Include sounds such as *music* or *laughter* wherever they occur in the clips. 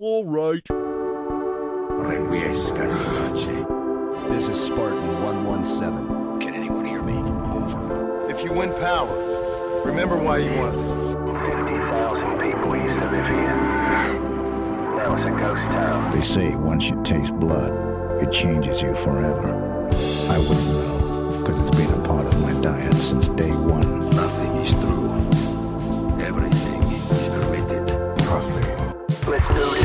All right. Requiescat in pace. This is Spartan 117. Can anyone hear me? Over. If you win power, remember why you won. 50,000 people used to live here. Now it's a ghost town. They say once you taste blood, it changes you forever. I wouldn't know, because it's been a part of my diet since day one. Nothing is true. Everything is permitted. Trust me. Let's do this.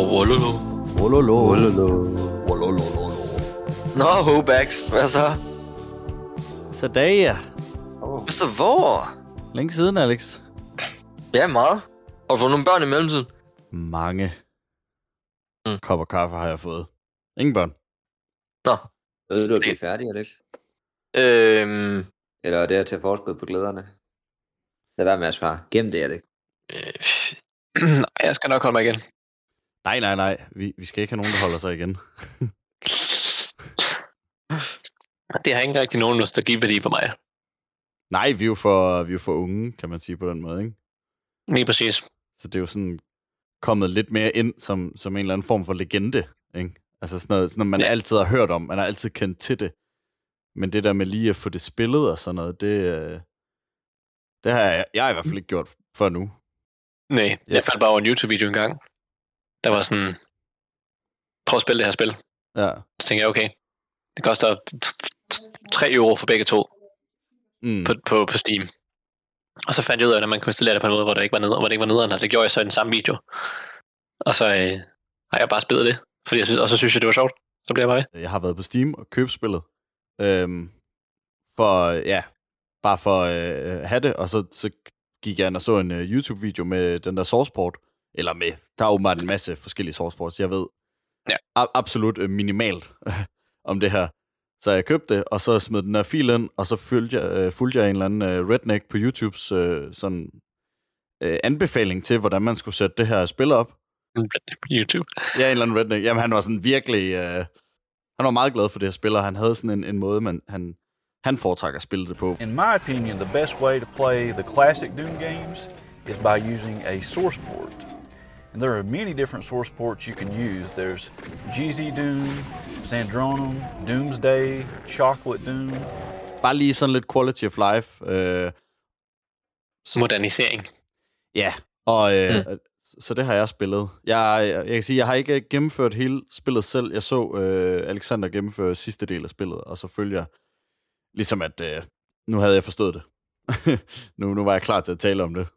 Og Wololo. Ololo. Ololo. Nå, Hobax. Hvad så? Så dag, ja. Hvad så hvor? Længe siden, Alex. Ja, meget. Har du fået nogle børn i mellemtiden? Mange Mm. kopper kaffe har jeg fået. Ingen børn. Nå. Ved du, at blive færdig, Alex? Øhm, Eller er det at tage forskud på glæderne? Lad være med at svare. Gem det, Alex. øh, *clears throat* Nej, jeg skal nok holde mig igen. Nej, nej, nej. Vi, vi skal ikke have nogen, der holder sig igen. *laughs* Det har ikke rigtig nogen nostalgiværdi for mig. Nej, vi er jo for, vi er jo for unge, kan man sige på den måde, ikke? Lige præcis. Så det er jo sådan kommet lidt mere ind som, som en eller anden form for legende, ikke? Altså sådan noget, sådan noget man Ja. ja. altid har hørt om. Man har altid kendt til det. Men det der med lige at få det spillet og sådan noget, det, øh, det har jeg, jeg har i hvert fald ikke gjort før nu. Nej, Ja. jeg faldt bare over en YouTube-video engang. Der var sådan, prøv at spille det her spil. Ja. Så tænkte jeg, okay, det koster 3 euro for begge to Mm. på, på, på Steam. Og så fandt jeg ud af, at man kunne installere det på en måde, hvor det ikke var ned, hvor det ikke var nederen. Altså, det gjorde jeg så i den samme video. Og så øh, har jeg bare spillet det. Fordi jeg synes, og så synes jeg, det var sjovt. Så blev jeg bare ved. Jeg har været på Steam og købt spillet. Øhm, for, ja, bare for øh, at have det. Og så, så gik jeg ind og så en uh, YouTube-video med den der sourceport. Eller med, der er åbenbart en masse forskellige sourceports. Jeg ved Ja. a- absolut øh, minimalt *laughs* om det her. Så jeg købte det, og så smed den der fil ind, og så fulgte jeg, øh, fulgte jeg en eller anden øh, redneck på YouTubes øh, sådan, øh, anbefaling til, hvordan man skulle sætte det her spil op. På YouTube. Ja, en eller anden redneck. Jamen, han var sådan virkelig... Øh, han var meget glad for det her spil, og han havde sådan en, en måde, man, han, han foretrækker at spille det på. In my opinion, the best way to play the classic Doom games is by using a source port. And there are many different source ports you can use. There's GZ Doom, Sandronum, Doomsday, Chocolate Doom. Bare lige sådan lidt quality of life. Øh, Modernisering. ja, og øh, mm. så det har jeg spillet. Jeg, jeg, jeg kan sige, jeg har ikke gennemført hele spillet selv. Jeg så øh, Alexander gennemføre sidste del af spillet, og så følger jeg ligesom, at øh, nu havde jeg forstået det. *laughs* nu, nu var jeg klar til at tale om det.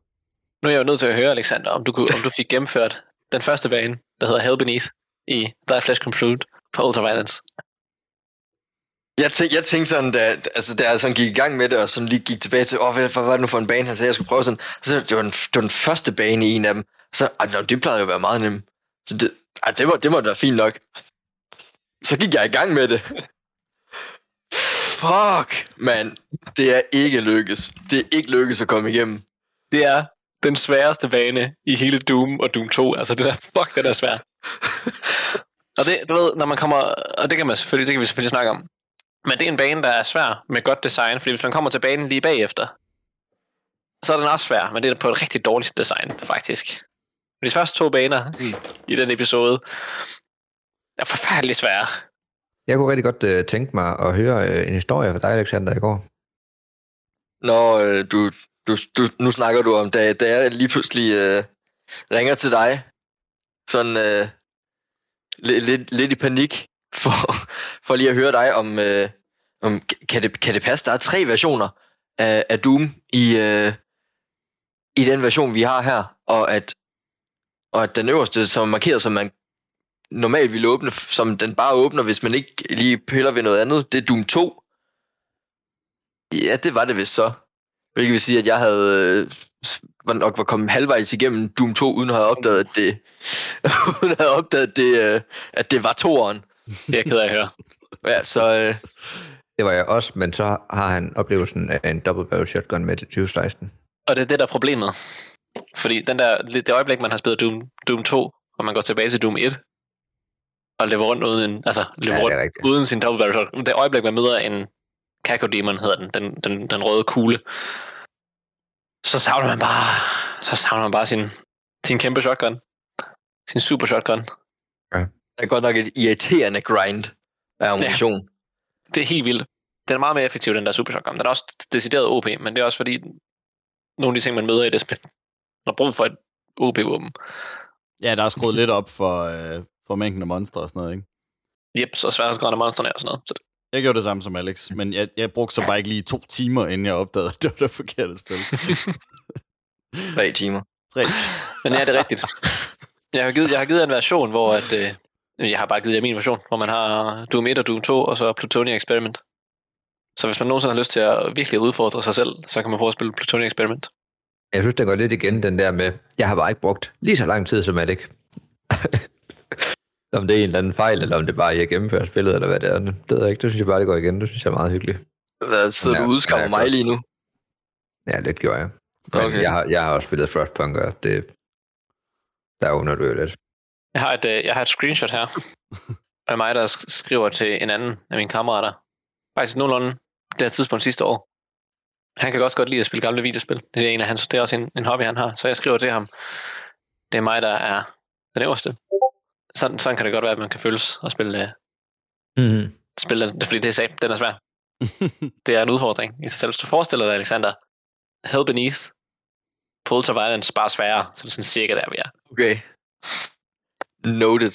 Nu er jeg jo nødt til at høre, Alexander, om du, kunne, om du fik gennemført den første bane, der hedder Hell Beneath, i Thy Flesh Comproved på Ultraviolence. jeg, tænk, jeg tænkte sådan, da, altså, da jeg sådan gik i gang med det, og sådan lige gik tilbage til, åh, hvad, hvad var det nu for en bane, han sagde, jeg skulle prøve sådan. Så det var den, det var den første bane i en af dem. Så, ej, det plejede jo at være meget nemt. Så det, ej, det, må, det må da være fint nok. Så gik jeg i gang med det. Fuck, mand. Det er ikke lykkes. Det er ikke lykkes at komme igennem. Det er den sværeste bane i hele Doom og Doom 2. Altså, det er fuck, det er svært. *laughs* og det, du ved, når man kommer, og det kan man selvfølgelig, det kan vi selvfølgelig snakke om. Men det er en bane, der er svær med godt design, fordi hvis man kommer til banen lige bagefter, så er den også svær, men det er på et rigtig dårligt design, faktisk. De første to baner i den episode er forfærdeligt svære. Jeg kunne rigtig godt øh, tænke mig at høre øh, en historie fra dig, Alexander, i går. Når øh, du, du, du, nu snakker du om, da, da jeg lige pludselig øh, ringer til dig, sådan øh, lidt, lidt, lidt i panik, for, *laughs* for lige at høre dig om, øh, om kan, det, kan det passe, der er tre versioner af, af Doom i, øh, i den version, vi har her, og at, og at den øverste, som er markeret, som man normalt ville åbne, som den bare åbner, hvis man ikke lige piller ved noget andet, det er Doom 2. Ja, det var det vist så. Hvilket vil sige, at jeg havde øh, var nok var kommet halvvejs igennem Doom 2, uden at have opdaget, at det, *laughs* uden at have opdaget, at det, øh, at det var toeren. Det er jeg ked af at høre. Ja, så øh, Det var jeg også, men så har han oplevelsen af en double barrel shotgun med juice slicen. Og det er det, der er problemet. Fordi den der, det øjeblik, man har spillet Doom, Doom 2, og man går tilbage til Doom 1, og lever rundt uden, altså lever Ja, rundt uden sin double barrel shotgun. Det øjeblik, man møder en Kako Demon, hedder den, den, den, den røde kugle, så savner man bare, så savner man bare sin, sin kæmpe shotgun. Sin super shotgun. Det er godt nok et irriterende grind af ammunition. Ja. Det er helt vildt. Den er meget mere effektiv, den der super shotgun. Den er også decideret OP, men det er også fordi, nogle af de ting, man møder i det spil, *laughs* man har brug for et OP-våben. Ja, der er skruet lidt op for, øh, for mængden af monstre og sådan noget, ikke? Jep, så sværhedsgraden af monsterne og sådan noget. Så det, Jeg gjorde det samme som Alex, men jeg, jeg brugte så bare ikke lige to timer, inden jeg opdagede, at det var det forkerte spil. *laughs* Tre timer. Tre. Men ja, det er rigtigt. Jeg har givet, jeg har givet en version, hvor at, øh, jeg har bare givet jer min version, hvor man har Doom 1 og Doom 2, og så Plutonia Experiment. Så hvis man nogensinde har lyst til at virkelig udfordre sig selv, så kan man prøve at spille Plutonia Experiment. Jeg synes, den går lidt igen, den der med, jeg har bare ikke brugt lige så lang tid som Alec. Om det er en eller anden fejl, eller om det bare er, at jeg gennemfører spillet, eller hvad det er. Det ved jeg ikke. Det synes jeg bare, det går igen. Det synes jeg er meget hyggeligt. Hvad, sidder Ja, du udskammer mig lige nu? Ja, lidt gjorde jeg. Men Okay. jeg, har, jeg har også spillet Frostpunk, og det, der under du jo lidt. Jeg har et, øh, jeg har et screenshot her *laughs* af mig, der sk- skriver til en anden af mine kammerater. Faktisk nogenlunde det her tidspunkt sidste år. Han kan også godt lide at spille gamle videospil. Det er, en af hans, det er også en, en hobby, han har. Så jeg skriver til ham, det er mig, der er den øverste. Sådan, sådan kan det godt være, at man kan føles og spille, Mm-hmm. spille den, fordi det er sat, den er svær. *laughs* det er en udfordring i sig selv. Hvis du forestiller dig, Alexander, Hell Beneath, på Ultraviolence, bare sværere, så det er sådan cirka der, vi er. Okay. Noted.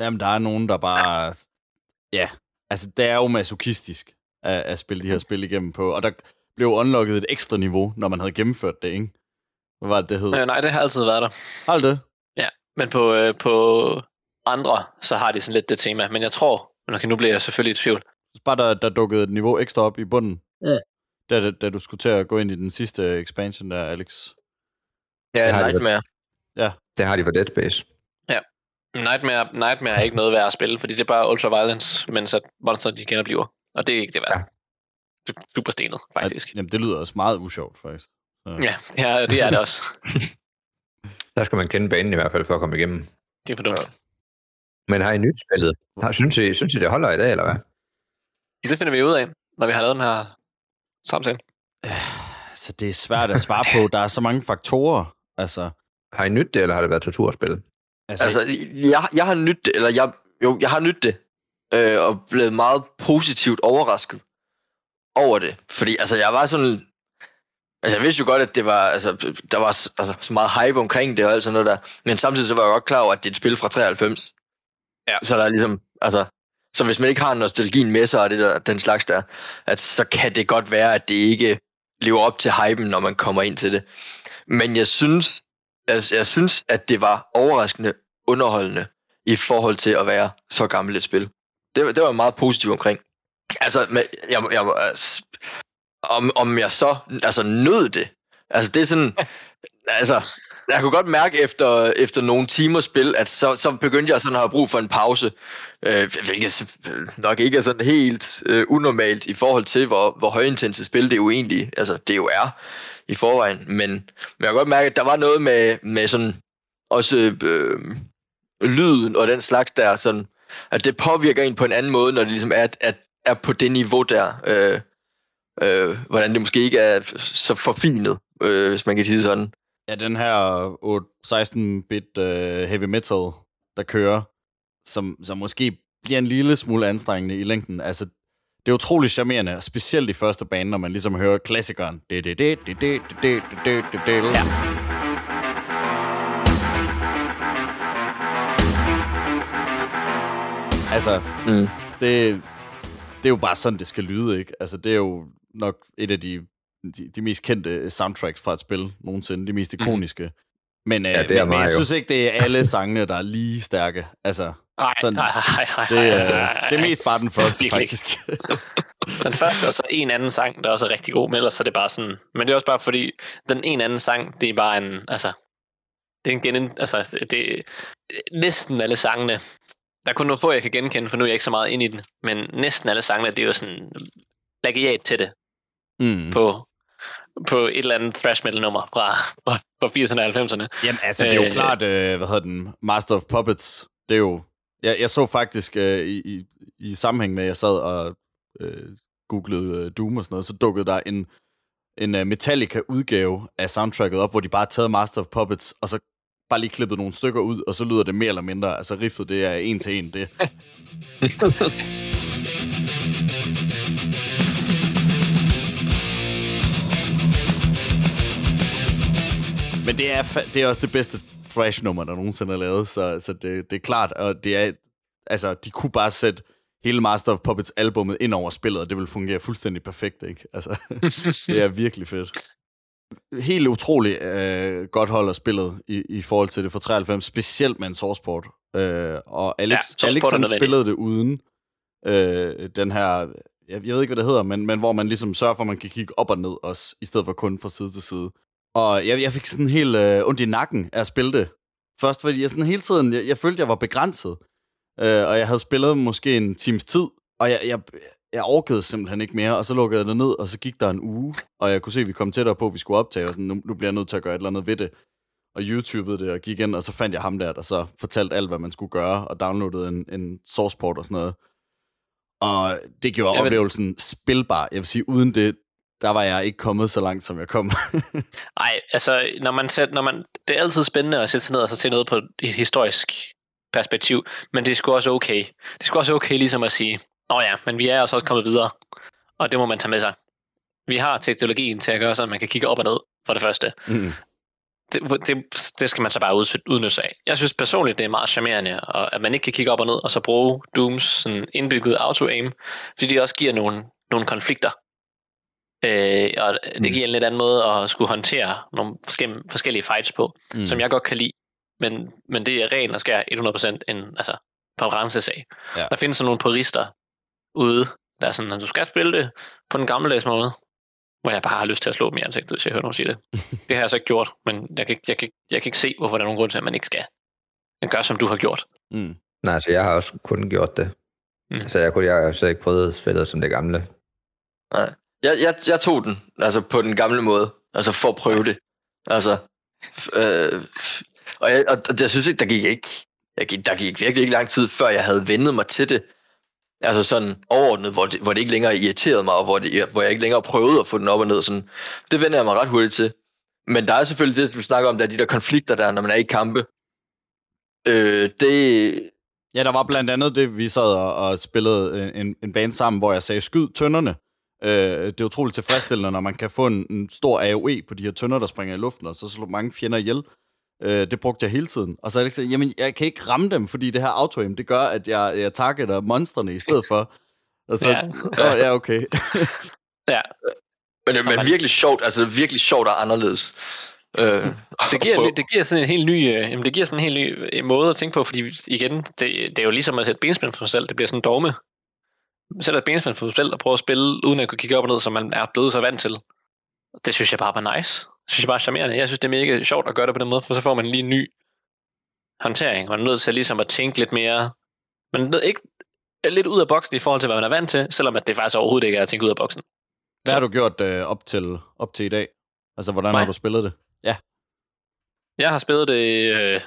Jamen, der er nogen, der bare... Ja, altså, det er jo masochistisk at, at spille de her spil igennem på. Og der blev unlocket et ekstra niveau, når man havde gennemført det, ikke? Hvad var det, det hed? Øh, nej, det har altid været der. Har det det? Ja, men på, øh, på andre, så har de sådan lidt det tema. Men jeg tror, men okay, nu bliver jeg selvfølgelig i tvivl. Bare der, der dukkede et niveau ekstra op i bunden. Mm. Da, da, da du skulle til at gå ind i den sidste expansion der, Alex. Ja, Det har de Nightmare. Ja. Det har de for Dead Space. Nightmare, Nightmare er ikke noget værd at spille, fordi det er bare ultraviolence, mens at monster de genoplever. Og det er ikke det værd. Ja. Det er super stenet, faktisk. Jamen, det lyder også meget usjovt, faktisk. Så. Ja, ja, det er det også. *laughs* Der skal man kende banen i hvert fald for at komme igennem. Det er for dumt. Men har I nyt spillet? Har, synes, I, synes I, det holder i dag, eller hvad? Det finder vi ud af, når vi har lavet den her samtale. *sighs* Så det er svært at svare på. Der er så mange faktorer. Altså, Har I nyt det, eller har det været torturspil? altså, Altså, jeg, jeg har nyt det, eller jeg, jo, jeg har nyt det, øh, og blevet meget positivt overrasket over det. Fordi, altså, jeg var sådan... Altså, jeg vidste jo godt, at det var, altså, der var altså, så meget hype omkring det og alt sådan noget der. Men samtidig så var jeg godt klar over, at det er et spil fra 93. Ja. Så der er ligesom, altså... Så hvis man ikke har nostalgien med sig og det der, den slags der, at så kan det godt være, at det ikke lever op til hypen, når man kommer ind til det. Men jeg synes, jeg, jeg synes, at det var overraskende underholdende i forhold til at være så gammelt et spil. Det, var- det var meget positiv omkring. Altså, med, jeg, jeg, altså, om, om jeg så altså, nød det. Altså, det er sådan... *laughs* altså, jeg kunne godt mærke efter, efter nogle timer spil, at så, så begyndte jeg sådan at have brug for en pause. Øh, hvilket nok ikke er sådan helt øh, unormalt i forhold til, hvor, hvor højintense spil det jo egentlig altså, det jo er i forvejen. Men, men jeg kan godt mærke, at der var noget med, med sådan også øh, lyden og den slags der, sådan, at det påvirker en på en anden måde, når det ligesom er, at, er på det niveau der. Øh, øh, hvordan det måske ikke er så forfinet, øh, hvis man kan sige sådan. Ja, den her 16-bit øh, heavy metal, der kører, som, som måske bliver en lille smule anstrengende i længden. Altså, det er utroligt charmerende, specielt i første bane, når man ligesom hører klassikeren. Ja. Altså, mm. det, det er jo bare sådan, det skal lyde, ikke? Altså, det er jo nok et af de de, de mest kendte soundtracks fra et spil nogensinde, de mest ikoniske. Mm. Men, øh, Ja, det er men, men jeg synes ikke, det er alle *laughs* sangene, der er lige stærke. Altså, Nej, Sådan. nej, nej, nej, det, er, det er mest bare den første, ikke. faktisk. *laughs* Den første, og så en anden sang, der også er rigtig god, men ellers er det bare sådan... Men det er også bare fordi, den en anden sang, det er bare en... Altså, det er en gen... Altså, det, næsten alle sangene... Der er kun nogle få, jeg kan genkende, for nu er jeg ikke så meget ind i den. Men næsten alle sangene, det er jo sådan plagiat til det mm. på, på et eller andet thrash metal nummer fra, fra, fra 80'erne og 90'erne. Jamen, altså, det er jo Øh, klart, øh, hvad hedder den, Master of Puppets, det er jo... Jeg, jeg så faktisk øh, i, i, i sammenhæng med, at jeg sad og øh, googlede øh, Doom og sådan noget, så dukkede der en en uh, Metallica-udgave af soundtracket op, hvor de bare har taget Master of Puppets, og så bare lige klippet nogle stykker ud, og så lyder det mere eller mindre, altså riffet, det er en til en, det. *laughs* Men det er, det er også det bedste thrash-nummer, der nogensinde er lavet, så, så det, det er klart, og det er, altså, de kunne bare sætte hele Master of Puppets albummet ind over spillet, og det vil fungere fuldstændig perfekt, ikke? Altså, *laughs* det er virkelig fedt. Helt utroligt øh, godt hold af spillet i, i forhold til det fra 93, specielt med en sourceport. Øh, og Alex, Ja, Alex han spillede det uden øh, den her, jeg, jeg ved ikke, hvad det hedder, men, men hvor man ligesom sørger for, at man kan kigge op og ned også, i stedet for kun fra side til side. Og jeg, jeg fik sådan helt øh, ondt i nakken af at spille det. Først fordi jeg sådan hele tiden, jeg, jeg følte, jeg var begrænset. Øh, og jeg havde spillet måske en times tid, og jeg, jeg, jeg orkede simpelthen ikke mere, og så lukkede jeg det ned, og så gik der en uge, og jeg kunne se, at vi kom tættere på, at vi skulle optage, og sådan, nu, nu bliver jeg nødt til at gøre et eller andet ved det. Og YouTubede det, og gik ind, og så fandt jeg ham der, der så fortalte alt, hvad man skulle gøre, og downloadede en, en sourceport og sådan noget. Og det gjorde Jamen- oplevelsen spilbar. Jeg vil sige, uden det, der var jeg ikke kommet så langt, som jeg kom. *laughs* Nej, altså, når man sæt, når man, det er altid spændende at sætte sig ned og så se noget på et historisk perspektiv, men det er sgu også okay. Det er sgu også okay ligesom at sige, åh ja, men vi er altså også kommet videre, og det må man tage med sig. Vi har teknologien til at gøre sådan, at man kan kigge op og ned, for det første. Mm. Det, det, det skal man så bare ud- udnytte af. Jeg synes personligt, det er meget charmerende, og at man ikke kan kigge op og ned, og så bruge Dooms sådan indbygget auto-aim, fordi det også giver nogle, nogle konflikter. Øh, og det Mm. giver en lidt anden måde at skulle håndtere nogle forskellige, forskellige fights på, Mm. som jeg godt kan lide. Men, men det er ren og skær 100% en altså, præferencesag. Ja. Der findes sådan nogle purister ude, der er sådan, at du skal spille det på den gammeldags måde, hvor jeg bare har lyst til at slå dem i ansigtet, hvis jeg hører nogen sige det. *laughs* det har jeg så ikke gjort, men jeg kan, ikke- jeg, kan, jeg kan ikke se, hvorfor der er nogen grund til, at man ikke skal. Man gør, som du har gjort. Mm. Nej, altså jeg har også kun gjort det. Mm. Mm. Altså jeg, kunne, jeg har jo så ikke prøvet spillet som det gamle. Nej. Jeg, jeg, jeg tog den, altså på den gamle måde, altså for at prøve det. Altså, øh, og, jeg, og jeg synes ikke, der gik ikke, jeg gik, der gik virkelig ikke lang tid, før jeg havde vendet mig til det. Altså sådan overordnet, hvor det, hvor det ikke længere irriterede mig, og hvor, det, hvor jeg ikke længere prøvede at få den op og ned. Sådan. Det vender jeg mig ret hurtigt til. Men der er selvfølgelig det, vi snakker om, der er de der konflikter der, når man er i kampe. Øh, det, Ja, der var blandt andet det, vi sad og, og spillede en, en band sammen, hvor jeg sagde, skyd tønderne. Øh, det er utroligt tilfredsstillende, når man kan få en, en stor AOE på de her tønder, der springer i luften, og så slår mange fjender ihjel. Øh, det brugte jeg hele tiden. Og så er det sådan, jamen, jeg kan ikke ramme dem, fordi det her auto det gør, at jeg, jeg targeter monstrene i stedet for. Og så, Ja. ja, ja okay. Ja, men, det- men virkelig sjovt, altså virkelig sjovt og anderledes. Øh, *laughs* det giver, det giver sådan en helt ny, øh, jamen det giver sådan en helt ny øh, måde at tænke på, fordi igen, det, det er jo ligesom at sætte benspænd på sig selv. Det bliver sådan en dogme. Sætter benspænd på sig selv og prøver at spille, uden at kunne kigge op og ned, som man er blevet så vant til. Det synes jeg bare var nice. Det synes jeg bare er charmerende. Jeg synes, det er mega sjovt at gøre det på den måde, for så får man lige en ny håndtering. Man er nødt til ligesom at tænke lidt mere, man er ikke lidt ud af boksen i forhold til, hvad man er vant til, selvom at det faktisk overhovedet ikke er at tænke ud af boksen. Hvad har du gjort øh, op, til, op til i dag? Altså, hvordan Mig? har du spillet det? Ja. Jeg har spillet det øh,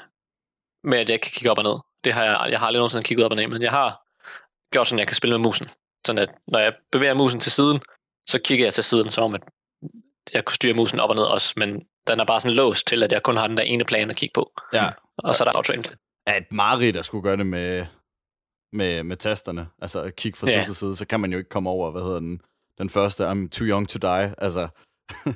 med, at jeg kan kigge op og ned. Det har jeg, jeg har aldrig nogensinde kigget op og ned, men jeg har gjort sådan, at jeg kan spille med musen. Sådan at når jeg bevæger musen til siden, så kigger jeg til siden, som om at jeg kunne styre musen op og ned også, men den er bare sådan låst til, at jeg kun har den der ene plan at kigge på. Ja. Og så er der outtrained. er et mareridt at skulle gøre det med, med, med tasterne. Altså at kigge fra Ja. side til side, så kan man jo ikke komme over, hvad hedder den, den første, I'm too young to die. Altså, *laughs*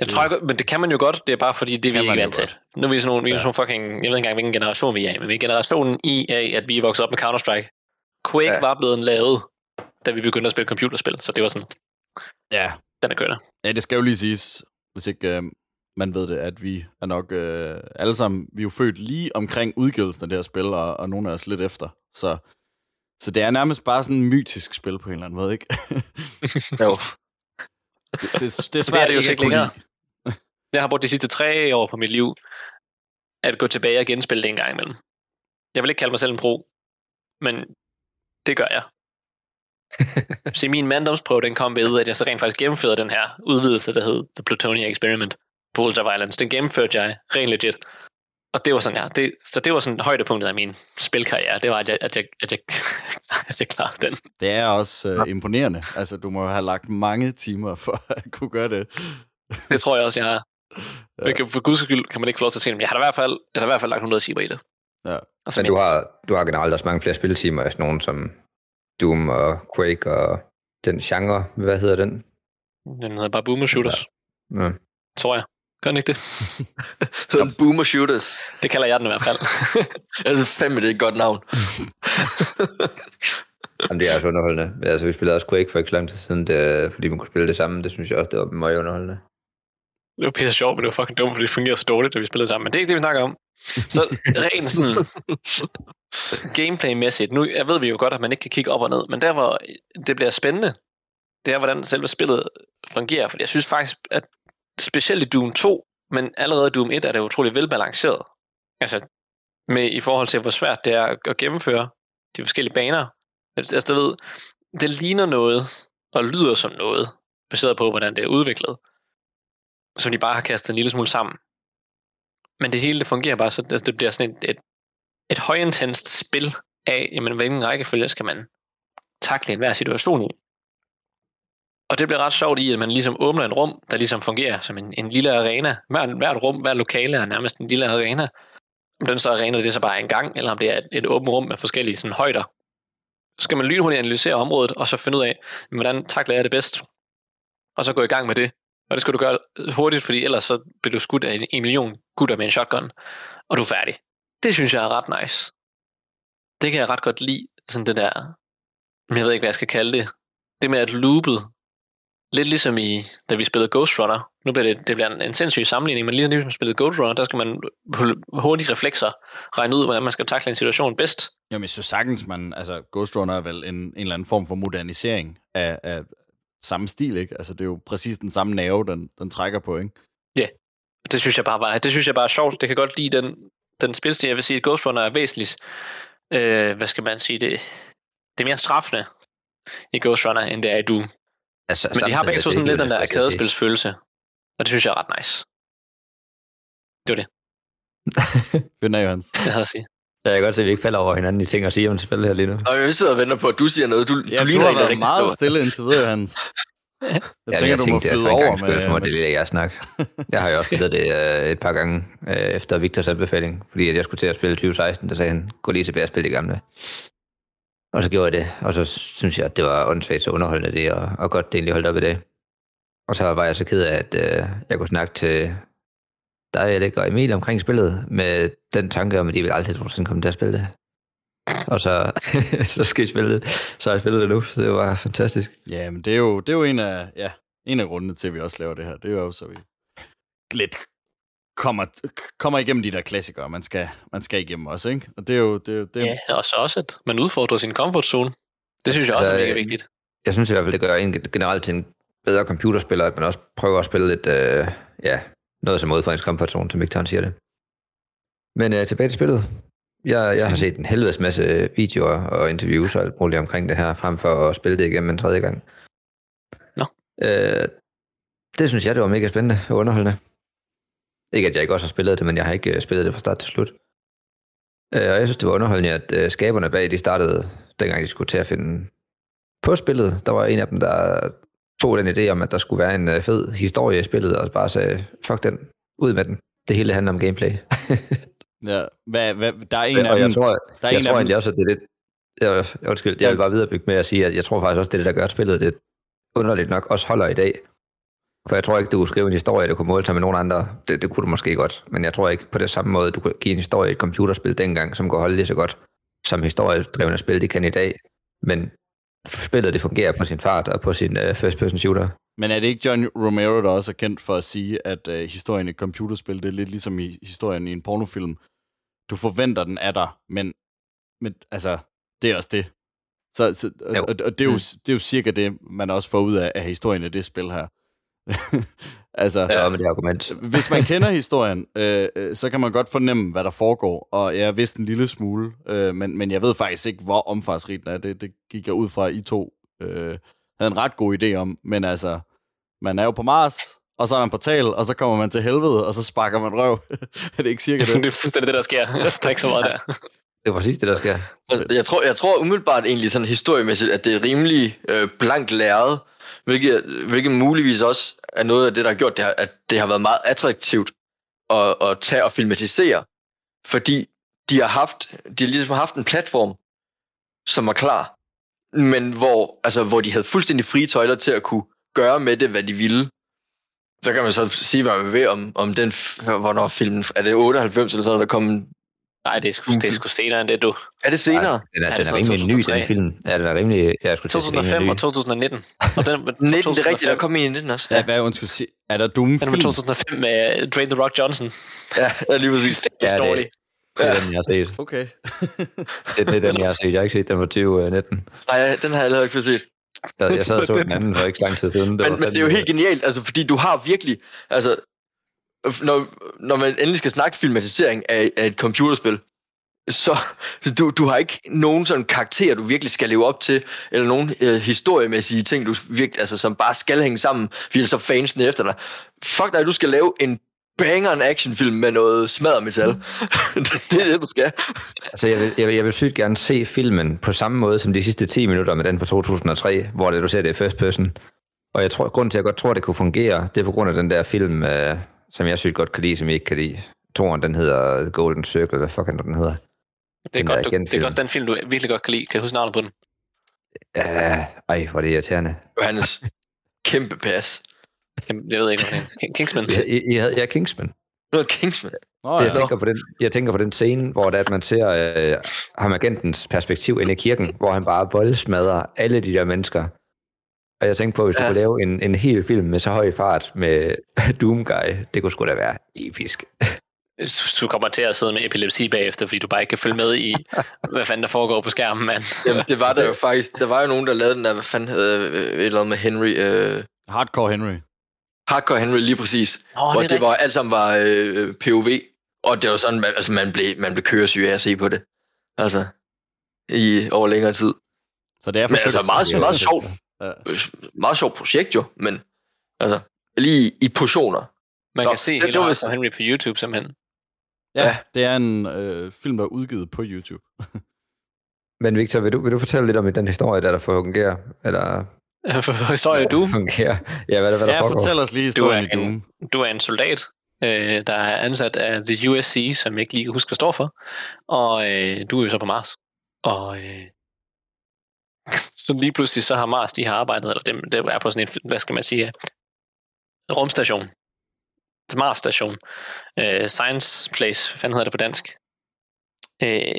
Jeg tror, jeg, men det kan man jo godt, det er bare fordi, det er vi Kan ikke vant til. Nu er vi sådan nogle, vi er Ja. sådan fucking, jeg ved ikke engang, hvilken generation vi er i, men vi er generationen i af, at vi er vokset op med Counter-Strike. Quake Ja. var blevet lavet, da vi begyndte at spille computerspil, så det var sådan, ja. den er kørende. ja, det skal jo lige siges, hvis ikke øh, man ved det, at vi er nok øh, alle sammen, vi er jo født lige omkring udgivelsen af det her spil, og, og nogle af os lidt efter. Så, så det er nærmest bare sådan en mytisk spil på en eller anden måde, ikke? *laughs* jo. det, det, det er Det svært er det jo ikke ikke længere. *laughs* Jeg har brugt de sidste tre år på mit liv, at gå tilbage og genspille det en gang imellem. Jeg vil ikke kalde mig selv en pro, men det gør jeg. *laughs* Se, min manddomsprøve, den kom ved, at jeg så rent faktisk gennemførte den her udvidelse, der hed The Plutonia Experiment på Ultraviolence. Den gennemførte jeg rent legit. Og det var sådan, ja, det, så det var sådan højdepunktet af min spilkarriere. Det var, at jeg, at jeg, at jeg, *laughs* at jeg klarede den. Det er også øh, imponerende. Altså, du må have lagt mange timer for *laughs* at kunne gøre det. Det tror jeg også, jeg har. Ja. For guds skyld kan man ikke få lov til at se det, men jeg har da i hvert fald, jeg har i hvert fald lagt 100 timer i det. Ja. Altså, Men du har, du har generelt også mange flere spiltimer af sådan nogen som Doom og Quake og den genre. Hvad hedder den? Den hedder bare Boomer Shooters, Ja. tror jeg. Gør den ikke det? *laughs* Sådan Boomer Shooters. Det kalder jeg den i hvert fald. *laughs* Altså fandme, det er et godt navn. *laughs* Jamen, det er også underholdende. Altså, vi spillede også Quake for ikke så lang tid siden, det, fordi man kunne spille det samme. Det synes jeg også, det var meget underholdende. Det var pisse sjovt, men det var fucking dumt, fordi det fungerede så dårligt, da vi spillede sammen. Men det er ikke det, vi snakker om. Så rent sådan gameplay-mæssigt, nu jeg ved vi jo godt, at man ikke kan kigge op og ned, men der hvor det bliver spændende, det er, hvordan selve spillet fungerer, for jeg synes faktisk, at specielt i Doom 2, men allerede i Doom 1 er det utrolig velbalanceret. Altså, med i forhold til, hvor svært det er at gennemføre de forskellige baner. Altså, du ved, det ligner noget, og lyder som noget, baseret på, hvordan det er udviklet, som de bare har kastet en lille smule sammen. Men det hele det fungerer bare så, altså, det bliver sådan et, et, et højintenst spil af, jamen, hvilken rækkefølge skal man takle enhver situation i. Og det bliver ret sjovt i, at man ligesom åbner et rum, der ligesom fungerer som en, en lille arena. Hvert, hvert rum, hvert lokale er nærmest en lille arena. Om den så arena, det er så bare en gang, eller om det er et, et åbent rum med forskellige sådan, højder. Så skal man lynhurtigt analysere området, og så finde ud af, hvordan takler jeg det bedst. Og så gå i gang med det. Og det skal du gøre hurtigt, fordi ellers så bliver du skudt af en, en million gutter med en shotgun, og du er færdig. Det synes jeg er ret nice. Det kan jeg ret godt lide, sådan det der, men jeg ved ikke, hvad jeg skal kalde det. Det med at loopet, lidt ligesom i, da vi spillede Ghost Runner. Nu bliver det, det bliver en, en sindssyg sammenligning, men ligesom vi spillede Ghost Runner, der skal man på hurtige reflekser regne ud, hvordan man skal takle en situation bedst. Jamen, jeg synes sagtens, man, altså Ghost Runner er vel en, en eller anden form for modernisering af, af samme stil, ikke? Altså, det er jo præcis den samme nerve, den, den trækker på, ikke? Ja, yeah. det synes jeg bare var, det synes jeg bare er sjovt. Det kan godt lide den, den spilstil. Jeg vil sige, at Ghost Runner er væsentligt, øh, hvad skal man sige, det, det er mere straffende i Ghost Runner, end det er i Doom. Altså, Men de har begge to sådan lidt den der arkadespilsfølelse, og det synes jeg er ret nice. Det var det. Finder Johans. Jeg havde at sige. Jeg kan godt se, at vi ikke falder over hinanden i ting at sige om spil her lige nu. Og jeg sidder og venter på, at du siger noget. Du, Ja, du du ligner har en, der været meget står. stille indtil videre, Hans. *laughs* Jeg Ja, tænker, du må flyde over med... det lide jeg snak. Jeg har jo også spillet det øh, et par gange øh, efter Victors anbefaling, fordi at jeg skulle til at spille 2016, der sagde han, gå lige tilbage og spille det gamle. Og så gjorde jeg det, og så synes jeg, at det var åndssvagt så underholdende det, og, og godt det egentlig holdt op i det. Og så var jeg så ked af, at øh, jeg kunne snakke til dig, Alec og Emil omkring spillet, med den tanke om, at de ville aldrig nogensinde komme til at spille det. Og så, *laughs* så skal I spille det. Så har jeg spillet det nu, så det var fantastisk. Ja, men det er jo, det er jo en, af, ja, en af grundene til, at vi også laver det her. Det er jo så, vi lidt kommer, kommer igennem de der klassikere, man skal, man skal igennem også, ikke? Og det er jo... Det er, jo- det er, Ja, og så også, at man udfordrer sin comfort zone. Det synes jeg også er Altså, mega øh, vigtigt. jeg synes i hvert fald, det gør en generelt til en bedre computerspiller, at man også prøver at spille lidt, øh, ja, noget som ud for ens comfort zone, som Victor siger det. Men øh, tilbage til spillet. Jeg, jeg har set en helvedes masse videoer og interviews og alt muligt omkring det her, frem for at spille det igennem en tredje gang. Nå. Øh, det synes jeg, det var mega spændende og underholdende. Ikke at jeg ikke også har spillet det, men jeg har ikke øh, spillet det fra start til slut. Øh, og jeg synes, det var underholdende, at øh, skaberne bag, de startede, dengang de skulle til at finde på spillet. Der var en af dem, der tog den idé om, at der skulle være en øh, fed historie i spillet, og bare sagde, fuck den, ud med den. Det hele handler om gameplay. *laughs* ja, hvad, hvad, der er en og af jeg dem... tror, der er jeg en tror af dem, egentlig også, at det er lidt... Jeg, undskyld, jeg vil bare viderebygge med at sige, at jeg tror faktisk også, det det, der gør spillet det underligt nok også holder i dag. For jeg tror ikke, du kunne skrive en historie, der kunne måle sig med nogen andre. Det, det kunne du måske godt. Men jeg tror ikke på det samme måde, du kunne give en historie i et computerspil dengang, som kunne holde lige så godt, som historiedrevne spil, de kan i dag. Men spillet, det fungerer på sin fart og på sin uh, first person shooter. Men er det ikke John Romero, der også er kendt for at sige, at øh, historien i et computerspil, det er lidt ligesom i historien i en pornofilm. Du forventer den af dig, men, men altså, det er også det. Så, så, og, og, og det, er jo, Mm. det er jo cirka det, man også får ud af, af historien i det spil her. *laughs* altså, Ja, med det argument. hvis man *laughs* kender historien, øh, øh, så kan man godt fornemme, hvad der foregår. Og jeg vidste en lille smule, øh, men, men jeg ved faktisk ikke, hvor omfangsrigt den er. Det, det gik jeg ud fra, at I to øh, havde en ret god idé om. Men altså, man er jo på Mars, og så er der en portal, og så kommer man til helvede, og så sparker man røv. *laughs* er det ikke cirka det? det er fuldstændig det, der sker. Der er ikke så meget der. Det er præcis det, der sker. Jeg tror, jeg tror umiddelbart egentlig sådan historiemæssigt, at det er rimelig øh, blankt læret, hvilket, hvilket muligvis også er noget af det, der har gjort det har, at det har været meget attraktivt at, at tage og filmatisere, fordi de har haft, de har ligesom haft en platform, som var klar, men hvor, altså, hvor de havde fuldstændig frie tøjler til at kunne gøre med det, hvad de ville. Så kan man så sige, hvad man vil om, om den, hvornår filmen, er det 98 eller sådan, der kom Nej, det er, sgu, det er sgu senere end det, du. er det senere? Den er, Ja, den det er er rimelig ny, 2003. den film. Ja, den er rimelig... Jeg skulle til at sige, den er 2005 ny. og 2019. Og den, 19, *laughs* det er rigtigt, der kom en i 19 også. Ja, hvad undskyld, er der Den er med film? 2005 med Dwayne The Rock Johnson. Ja, ja lige præcis. Det er Ja, det- dårligt. Det er den, jeg har set. Okay. Det, det er den, jeg har set. Jeg har ikke set den fra 2019. Nej, den har jeg heller ikke fået set. Jeg, jeg sad og så den anden for ikke så lang tid siden. Men, men det er jo helt genialt, altså, fordi du har virkelig, altså, når, når man endelig skal snakke filmatisering af, af et computerspil, så så du, du har ikke nogen sådan karakter, du virkelig skal leve op til, eller nogen øh, historiemæssige ting, du virkelig, altså, som bare skal hænge sammen, fordi så fansene efter dig. Fuck dig, du skal lave en banger en actionfilm med noget smadret metal. *laughs* det er det, du skal. Altså, jeg vil, jeg, vil, jeg vil sygt gerne se filmen på samme måde som de sidste 10 minutter med den fra 2003, hvor det, du ser det i first person. Og jeg tror, grunden til, at jeg godt tror, det kunne fungere, det er på grund af den der film, øh, som jeg sygt godt kan lide, som jeg ikke kan lide. Toren, den hedder Golden Circle, hvad fuck er den hedder? Det er, Den godt, du, det er godt den film, du virkelig godt kan lide. Kan du huske navnet på den? Uh, ej, hvor er det irriterende. Johannes, kæmpe pas. Jamen, Jeg ved ikke, hvad det er. King- Kingsman. Jeg, jeg, jeg, er Kingsman. Noget Kingsman. Nå, Jeg ja. tænker, på den, jeg tænker på den scene, hvor det er, at man ser øh, ham agentens perspektiv inde i kirken, hvor han bare voldsmadrer alle de der mennesker. Og jeg tænkte på, hvis du Ja. kunne lave en, en hel film med så høj fart med *laughs* Doom Guy, det kunne sgu da være episk. Du kommer til at sidde med epilepsi bagefter, fordi du bare ikke kan følge med i, *laughs* hvad fanden der foregår på skærmen, mand. Jamen, det var der jo faktisk. Der var jo nogen, der lavede den der, hvad fanden hed øh, et eller andet med Henry. Øh, Hardcore Henry. Hardcore Henry lige præcis. Åh, hvor det det, var alt sammen var øh, POV. Og det var sådan, man, altså, man blev, man blev køresyg af at se på det. Altså, i over længere tid. Så det er Men altså, forsøgt- meget, meget sjovt. Ja. Meget sjovt projekt jo, men altså, lige i portioner. Man Nå, kan se det- hele Hardcore Henry på YouTube, simpelthen. Ja, Ja. det er en øh, film, der er udgivet på YouTube. *laughs* Men Victor, vil du, vil du fortælle lidt om den historie, der, der fungerer? Eller *laughs* For historie du. fungerer? Ja, hvad, der- hvad der Ja, foregår? fortæl os lige Du historien er, i Doom. en, du er en soldat, øh, der er ansat af The USC, som jeg ikke lige kan huske, hvad står for. Og øh, du er jo så på Mars. Og øh, så lige pludselig så har Mars, de har arbejdet, eller det, det er på sådan en, hvad skal man sige, rumstation. Mars station. Øh, Science Place, hvad fanden hedder det på dansk? Øh,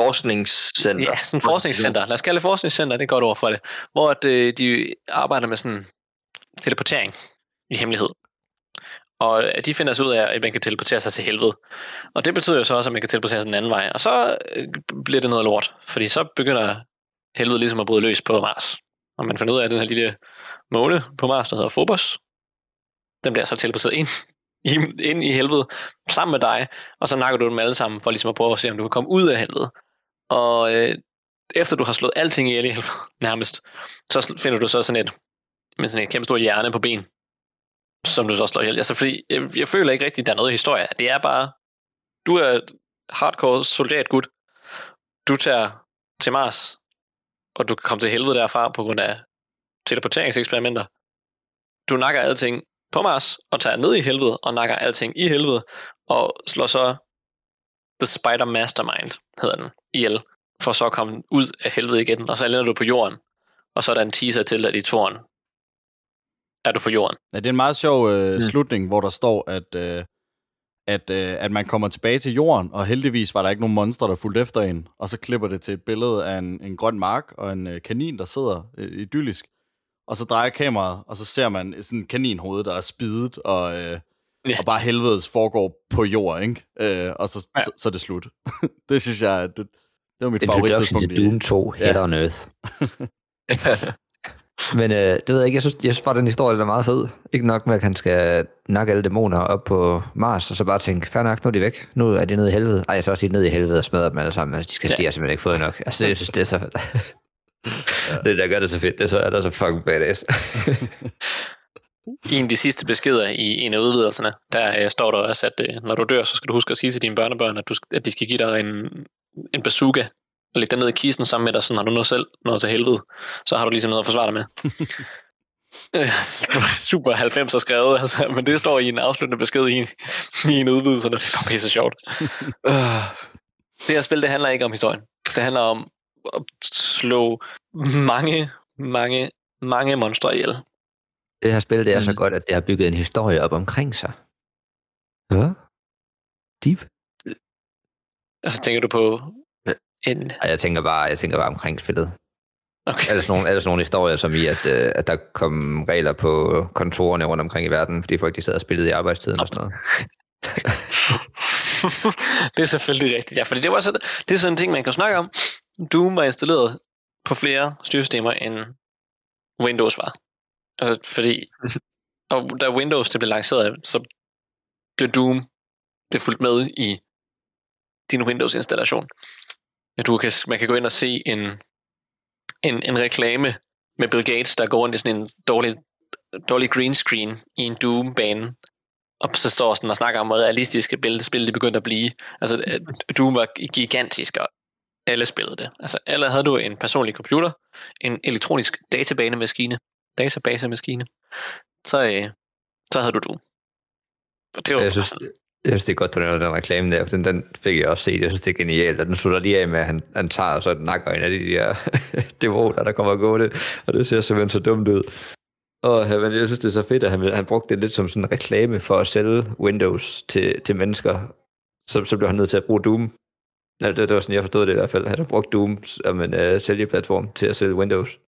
Forskningscenter. Ja, sådan et forskningscenter. Lad os kalde det forskningscenter, det er et godt ord for det. Hvor at, øh, de arbejder med sådan teleportering i hemmelighed. Og øh, de finder så ud af, at man kan teleportere sig til helvede. Og det betyder jo så også, at man kan teleportere sig den anden vej. Og så øh, bliver det noget lort, fordi så begynder helvede ligesom at bryde løs på Mars. Og man finder ud af, at den her lille måne på Mars, der hedder Phobos, den bliver så teleporteret ind, ind i helvede sammen med dig, og så nakker du dem alle sammen for ligesom at prøve at se, om du kan komme ud af helvede. Og øh, efter du har slået alting ihjel i helvede, *laughs* nærmest, så finder du så sådan et, med sådan et kæmpe stort hjerne på ben, som du så slår ihjel. Altså, fordi jeg, jeg føler ikke rigtigt, der er noget historie. Det er bare, du er hardcore hardcore soldatgud. Du tager til Mars, og du kan komme til helvede derfra på grund af teleporteringseksperimenter. Du nakker alting på Mars, og tager ned i helvede, og nakker alting i helvede, og slår så The Spider Mastermind, hedder den, ihjel, for så at komme ud af helvede igen, og så lander du på jorden, og så er der en teaser til, at i toren er du på jorden. Ja, det er en meget sjov øh, mm. slutning, hvor der står, at, øh, at, øh, at man kommer tilbage til jorden, og heldigvis var der ikke nogen monster, der fulgte efter en. Og så klipper det til et billede af en, en grøn mark og en øh, kanin, der sidder øh, idyllisk. Og så drejer kameraet, og så ser man sådan en kaninhoved, der er spidet, og, øh, ja. og bare helvedes foregår på jord, ikke? Øh, og så, ja. så, så er det slut. *laughs* det synes jeg, det, det var mit Introduction favorittidspunkt. til Doom 2, Head on Earth. *laughs* Men øh, det ved jeg ikke, jeg synes, jeg synes bare, den historie den er meget fed. Ikke nok med, at han skal nakke alle dæmoner op på Mars, og så bare tænke, fair nok, nu er de væk. Nu er de nede i helvede. Ej, jeg så også de nede i helvede og smadrer dem alle sammen. Altså, de, skal, Ja. ja. de har simpelthen ikke fået nok. Altså, jeg synes, det er så fedt. *laughs* det, der gør det så fedt, det er så, er der så fucking badass. i *laughs* en af de sidste beskeder i en af udvidelserne, der øh, står der også, at øh, når du dør, så skal du huske at sige til dine børnebørn, at, du, at de skal give dig en, en bazooka, og lægge den ned i kisten sammen med dig, så når du noget selv noget til helvede, så har du ligesom noget at forsvare dig med. *laughs* Øh, *laughs* Super 90 er skrevet, altså, men det står i en afsluttende besked i, i en udvidelse, og det er pisse sjovt. *laughs* Øh, Det her spil, det handler ikke om historien. Det handler om at slå mange, mange, mange monstre ihjel. Det her spil, det er mm. så godt, at det har bygget en historie op omkring sig. Ja. Deep. Altså, tænker du på en... Ej, jeg tænker bare, jeg tænker bare omkring spillet. Okay. Er der sådan nogle, er der sådan nogle historier, som i, at, øh, at der kom regler på kontorerne rundt omkring i verden, fordi folk de sad og spillede i arbejdstiden og sådan noget? *laughs* det er selvfølgelig rigtigt, ja, fordi det, var så, det er sådan en ting, man kan snakke om. Doom var installeret på flere styresystemer, end Windows var. Altså, fordi, *laughs* og da Windows det blev lanceret, så blev Doom det fulgt med i din Windows-installation. Ja, du kan, man kan gå ind og se en, en, en reklame med Bill Gates, der går rundt i sådan en dårlig, dårlig green screen i en Doom-bane, og så står sådan og snakker om, hvor realistiske spil, spil det begyndte at blive. Altså, at Doom var gigantisk, og alle spillede det. Altså, alle havde du en personlig computer, en elektronisk databasemaskine, databasemaskine, så, øh, så havde du Doom. Og det var Jeg synes, jeg synes, det er godt, du nævner den reklame der, for den, den fik jeg også set. Jeg synes, det er genialt, og den slutter lige af med, at han, han tager og så nakker en af de der *laughs* dæmoner, der kommer gående, og det ser simpelthen så dumt ud. Og men jeg synes, det er så fedt, at han, han brugte det lidt som sådan en reklame for at sælge Windows til, til mennesker. Så, så blev han nødt til at bruge Doom. Ja, det, det var sådan, jeg forstod det i hvert fald. Han har brugt Doom som en uh, sælgeplatform til at sælge Windows.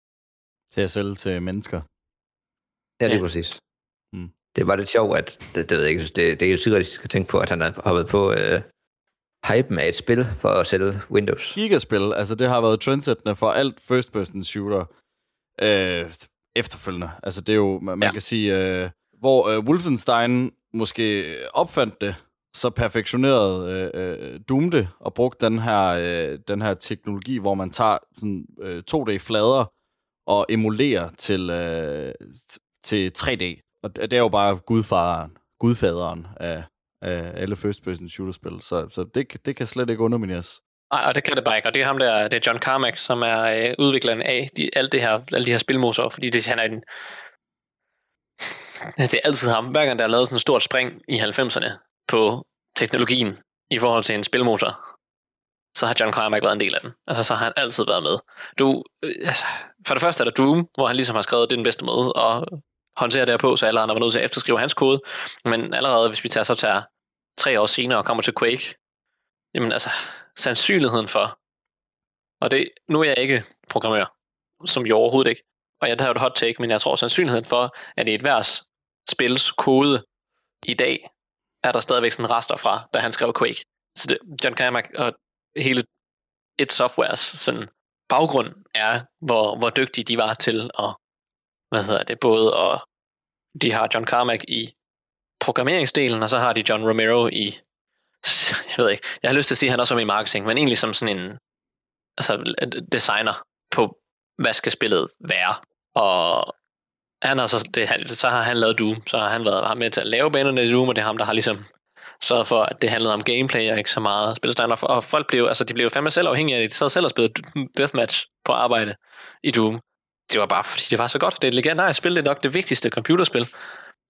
Til at sælge til mennesker. Ja, det er Ja. præcis. Det var lidt sjovt, at det, det ved jeg ikke, det, det er helt surrealistisk at tænke på, at han har hoppet på uh, hypen af et spil for at sælge Windows. Gigaspil, altså det har været trendsættende for alt first person shooter øh, efterfølgende. Altså det er jo, man, man Ja. kan sige, øh, hvor øh, Wolfenstein måske opfandt det, så perfektionerede øh, øh, Doom det, og brugte den her, øh, den her teknologi, hvor man tager sådan, øh, 2D-flader og emulerer til, øh, til 3D. Og det er jo bare gudfaderen, gudfaderen af, af alle first person shooter-spil, så, så det, det kan slet ikke undermineres. Nej, og det kan det bare ikke. Og det er ham der, det er John Carmack, som er øh, udvikleren af de, alt det her, alle de her spilmotorer, fordi det, han er en... *laughs* Det er altid ham. Hver gang der er lavet sådan et stort spring i 90'erne på teknologien i forhold til en spilmotor, så har John Carmack været en del af den. Altså, så har han altid været med. Du, øh, altså, for det første er der Doom, hvor han ligesom har skrevet, det er den bedste måde at håndtere derpå, på, så alle andre var nødt til at efterskrive hans kode. Men allerede, hvis vi tager, så tager tre år senere og kommer til Quake, jamen altså, sandsynligheden for, og det, nu er jeg ikke programmør, som jeg overhovedet ikke, og jeg har et hot take, men jeg tror sandsynligheden for, at i et værs spils kode i dag, er der stadigvæk sådan rester fra, da han skrev Quake. Så det, John Carmack og hele et softwares sådan baggrund er, hvor, hvor dygtige de var til at, hvad hedder det, både og de har John Carmack i programmeringsdelen, og så har de John Romero i *laughs* jeg ved ikke, jeg har lyst til at sige, at han også er med i marketing, men egentlig som sådan en altså, designer på, hvad skal spillet være. Og han har så, det, så har han lavet Doom, så har han været med til at lave banerne i Doom, og det er ham, der har ligesom sørget for, at det handlede om gameplay og ikke så meget spilstander. Og folk blev, altså de blev fandme selv afhængige af det. De sad selv og spillede deathmatch på arbejde i Doom. Det var bare, fordi det var så godt. Det er et legendarisk spil. Det er nok det vigtigste computerspil,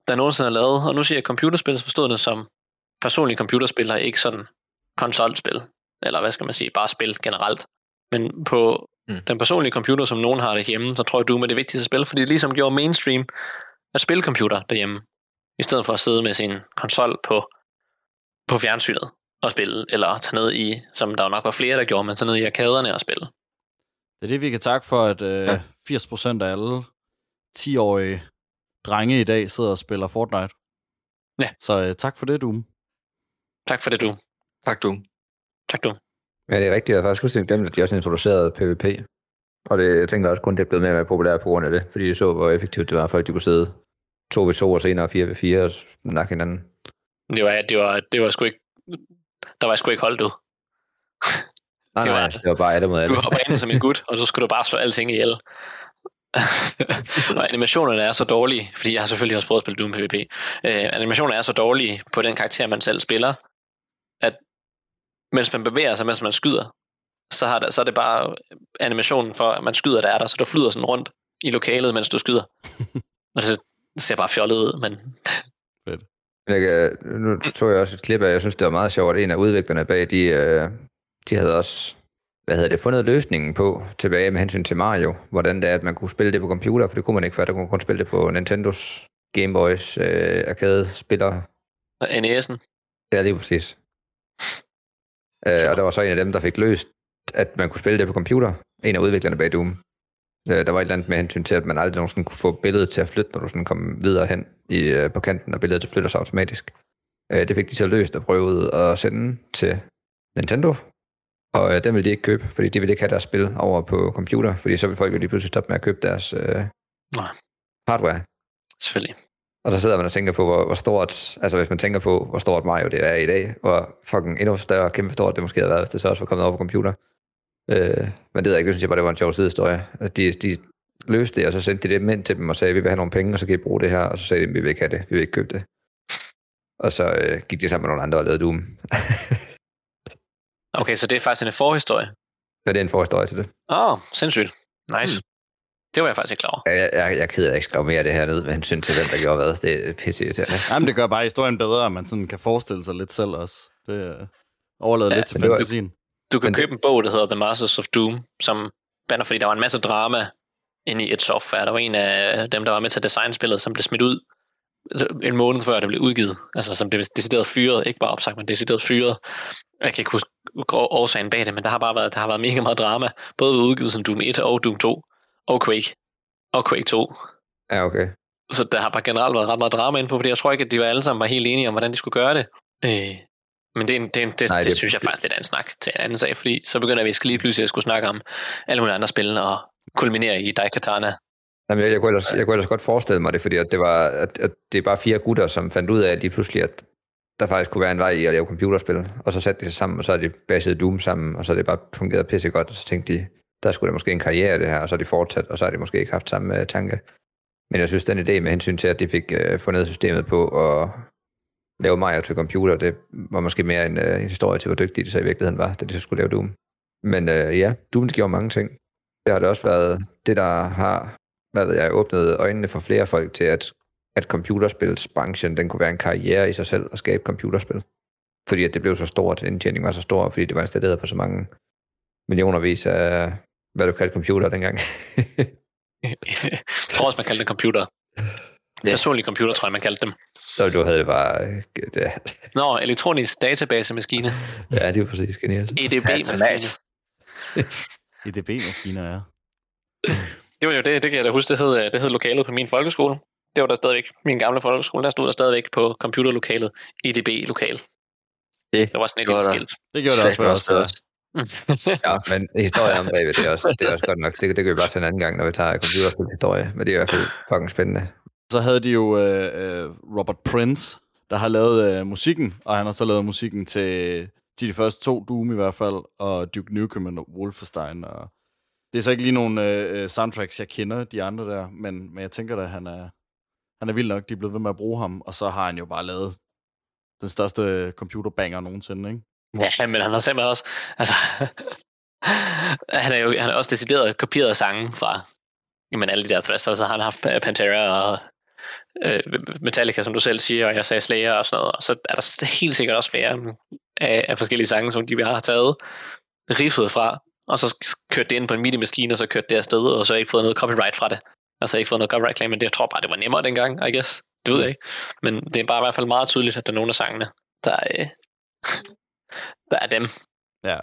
der nogensinde er lavet. Og nu siger jeg computerspil, så forstået det som personlige computerspil, og ikke sådan konsolspil. Eller hvad skal man sige, bare spil generelt. Men på mm. den personlige computer, som nogen har derhjemme, så tror jeg, Doom er det vigtigste spil, fordi det ligesom gjorde mainstream at spille computer derhjemme, i stedet for at sidde med sin konsol på, på fjernsynet og spille, eller tage ned i, som der jo nok var flere, der gjorde, men tage ned i arkaderne og spille. Det er det, vi kan takke for, at øh, ja. 80% af alle 10-årige drenge i dag sidder og spiller Fortnite. Ja. Så øh, tak for det, Doom. Tak for det, du. Tak, du. Tak, du. Ja, det er rigtigt. Jeg har faktisk fuldstændig glemt, at de også introducerede PvP. Og det, jeg tænker også kun, det er blevet mere og mere populært på grund af det, fordi jeg så, hvor effektivt det var, at folk de kunne sidde 2 ved 2 og senere 4 ved 4 og snakke hinanden. Det var, det var, det var sgu ikke, der var sgu ikke holdt, du. Nej, Det var- nej, det var bare alle mod alle. Du hopper ind som en gut, og så skulle du bare slå alting ihjel. og animationerne er så dårlige, fordi jeg har selvfølgelig også prøvet at spille Doom PvP. Øh, animationerne er så dårlige på den karakter, man selv spiller, at mens man bevæger sig, mens man skyder, så, har der, så er det bare animationen for, at man skyder, der er der, så du flyder sådan rundt i lokalet, mens du skyder. og det ser bare fjollet ud, men... Fedt. Jeg, nu tog jeg også et klip af, jeg synes, det var meget sjovt, at en af udviklerne bag, de, øh, de havde også hvad hedder det, fundet løsningen på tilbage med hensyn til Mario, hvordan det er, at man kunne spille det på computer, for det kunne man ikke før, der kunne man kun spille det på Nintendos Game Boys øh, arcade-spillere. Og NES'en. Ja, lige præcis. *laughs* Øh, og der var så en af dem, der fik løst, at man kunne spille det på computer. En af udviklerne bag Doom. Øh, der var et eller andet med hensyn til, at man aldrig nogensinde kunne få billedet til at flytte, når du sådan kom videre hen i, øh, på kanten, og billedet flytter sig automatisk. Øh, det fik de så løst og prøvet at sende til Nintendo. Og øh, den ville de ikke købe, fordi de ville ikke have deres spil over på computer, fordi så ville folk jo lige pludselig stoppe med at købe deres øh, Nej. hardware. Selvfølgelig. Og så sidder man og tænker på, hvor, hvor stort, altså hvis man tænker på, hvor stort Mario det er i dag, hvor fucking endnu større, kæmpe stort det måske havde været, hvis det så også var kommet over på computer. Øh, men det ved jeg ikke, det synes jeg bare, det var en sjov sidehistorie. Altså, de, de løste det, og så sendte de det ind til dem og sagde, vi vil have nogle penge, og så kan I bruge det her, og så sagde de, vi vil ikke have det, vi vil ikke købe det. Og så øh, gik de sammen med nogle andre og lavede Doom. *laughs* Okay, så det er faktisk en forhistorie. Så det er en forhistorie til det. Åh, oh, sindssygt. Nice. Mm. Det var jeg faktisk ikke klar over. Jeg, jeg, jeg, keder ikke skrive mere af det her ned med hensyn til, hvem der gjorde hvad. Det er pisse irriterende. Jamen, det gør bare historien bedre, at man sådan kan forestille sig lidt selv også. Det øh, overlader Ja, lidt til det var- fantasien. Du kan Men det- købe en bog, der hedder The Masters of Doom, som bander, fordi der var en masse drama inde i et software. Der var en af dem, der var med til at designe spillet, som blev smidt ud en måned før det blev udgivet. Altså som blev decideret fyret, ikke bare opsagt, men decideret fyret. Jeg kan ikke huske årsagen bag det, men der har bare været, der har været mega meget drama, både ved udgivelsen Doom 1 og Doom 2, og Quake, og Quake 2. Ja, okay. Så der har bare generelt været ret meget drama inde på, fordi jeg tror ikke, at de var alle sammen var helt enige om, hvordan de skulle gøre det. Øh, men det, en, det, en, det, Nej, det, det- synes jeg faktisk lidt er en snak til en anden sag, fordi så begynder vi lige pludselig at skulle snakke om alle mulige andre spil og kulminere i Daikatana. Jamen, jeg, jeg, kunne ellers, jeg kunne ellers godt forestille mig det, fordi at det, var, at, at det er bare fire gutter, som fandt ud af, at de pludselig, at der faktisk kunne være en vej i at lave computerspil. Og så satte de sig sammen, og så har de baseret Doom sammen, og så har det bare fungeret pissegodt, og så tænkte de, der skulle der måske en karriere i det her, og så er de fortsat, og så har de måske ikke haft samme uh, tanke. Men jeg synes, den idé med hensyn til, at de fik uh, fundet systemet på at lave Mario til computer, det var måske mere en, uh, en historie til, hvor dygtige de så i virkeligheden var, da de så skulle lave Doom. Men uh, ja, Doom det gjorde mange ting. Det har det også været det, der har hvad ved jeg, åbnet øjnene for flere folk til, at, at computerspilsbranchen, den kunne være en karriere i sig selv at skabe computerspil. Fordi at det blev så stort, indtjeningen var så stor, fordi det var installeret på så mange millionervis af, hvad du kaldte computer dengang. jeg tror også, man kaldte det computer. Personlige computer, tror jeg, man kaldte dem. så du havde det bare... øh, Det, Nå, elektronisk database-maskine. ja, det er præcis genialt. EDB-maskine. EDB-maskiner, ja. Det var jo det, det kan jeg da huske, det hed, det hed lokalet på min folkeskole. Det var der stadigvæk, min gamle folkeskole, der stod der stadigvæk på computerlokalet, EDB-lokal. Det Det var sådan et lille skilt. Det gjorde det også for os. også. Ja. *laughs* Ja, men historien om bagved, det er også, det er også godt nok. Det, det kan vi bare tage en anden gang, når vi tager computerspilhistorie. Men det er i hvert fald fucking spændende. Så havde de jo øh, øh, Robert Prince, der har lavet øh, musikken, og han har så lavet musikken til, til de første to Doom i hvert fald, og Duke Nukem og Wolfenstein. Og det er så ikke lige nogle øh, øh, soundtracks, jeg kender, de andre der, men, men jeg tænker da, at han er, han er vild nok, de er blevet ved med at bruge ham, og så har han jo bare lavet den største computerbanger nogensinde, ikke? Ja, men han har simpelthen også... Altså, *laughs* han er jo han er også decideret kopieret sange fra jamen, alle de der threads, og så har han haft Pantera og øh, Metallica, som du selv siger, og jeg sagde Slayer og sådan noget, og så er der helt sikkert også flere af, af forskellige sange, som de har taget riffet fra, og så kørt det ind på en MIDI-maskine, og så kørt det afsted, og så ikke fået noget copyright fra det. Altså ikke fået noget copyright claim, men det, jeg tror bare, det var nemmere dengang, I guess. Det ved jeg ikke. Men det er bare i hvert fald meget tydeligt, at der er nogle af sangene, der, øh, *laughs* der er dem. Ja.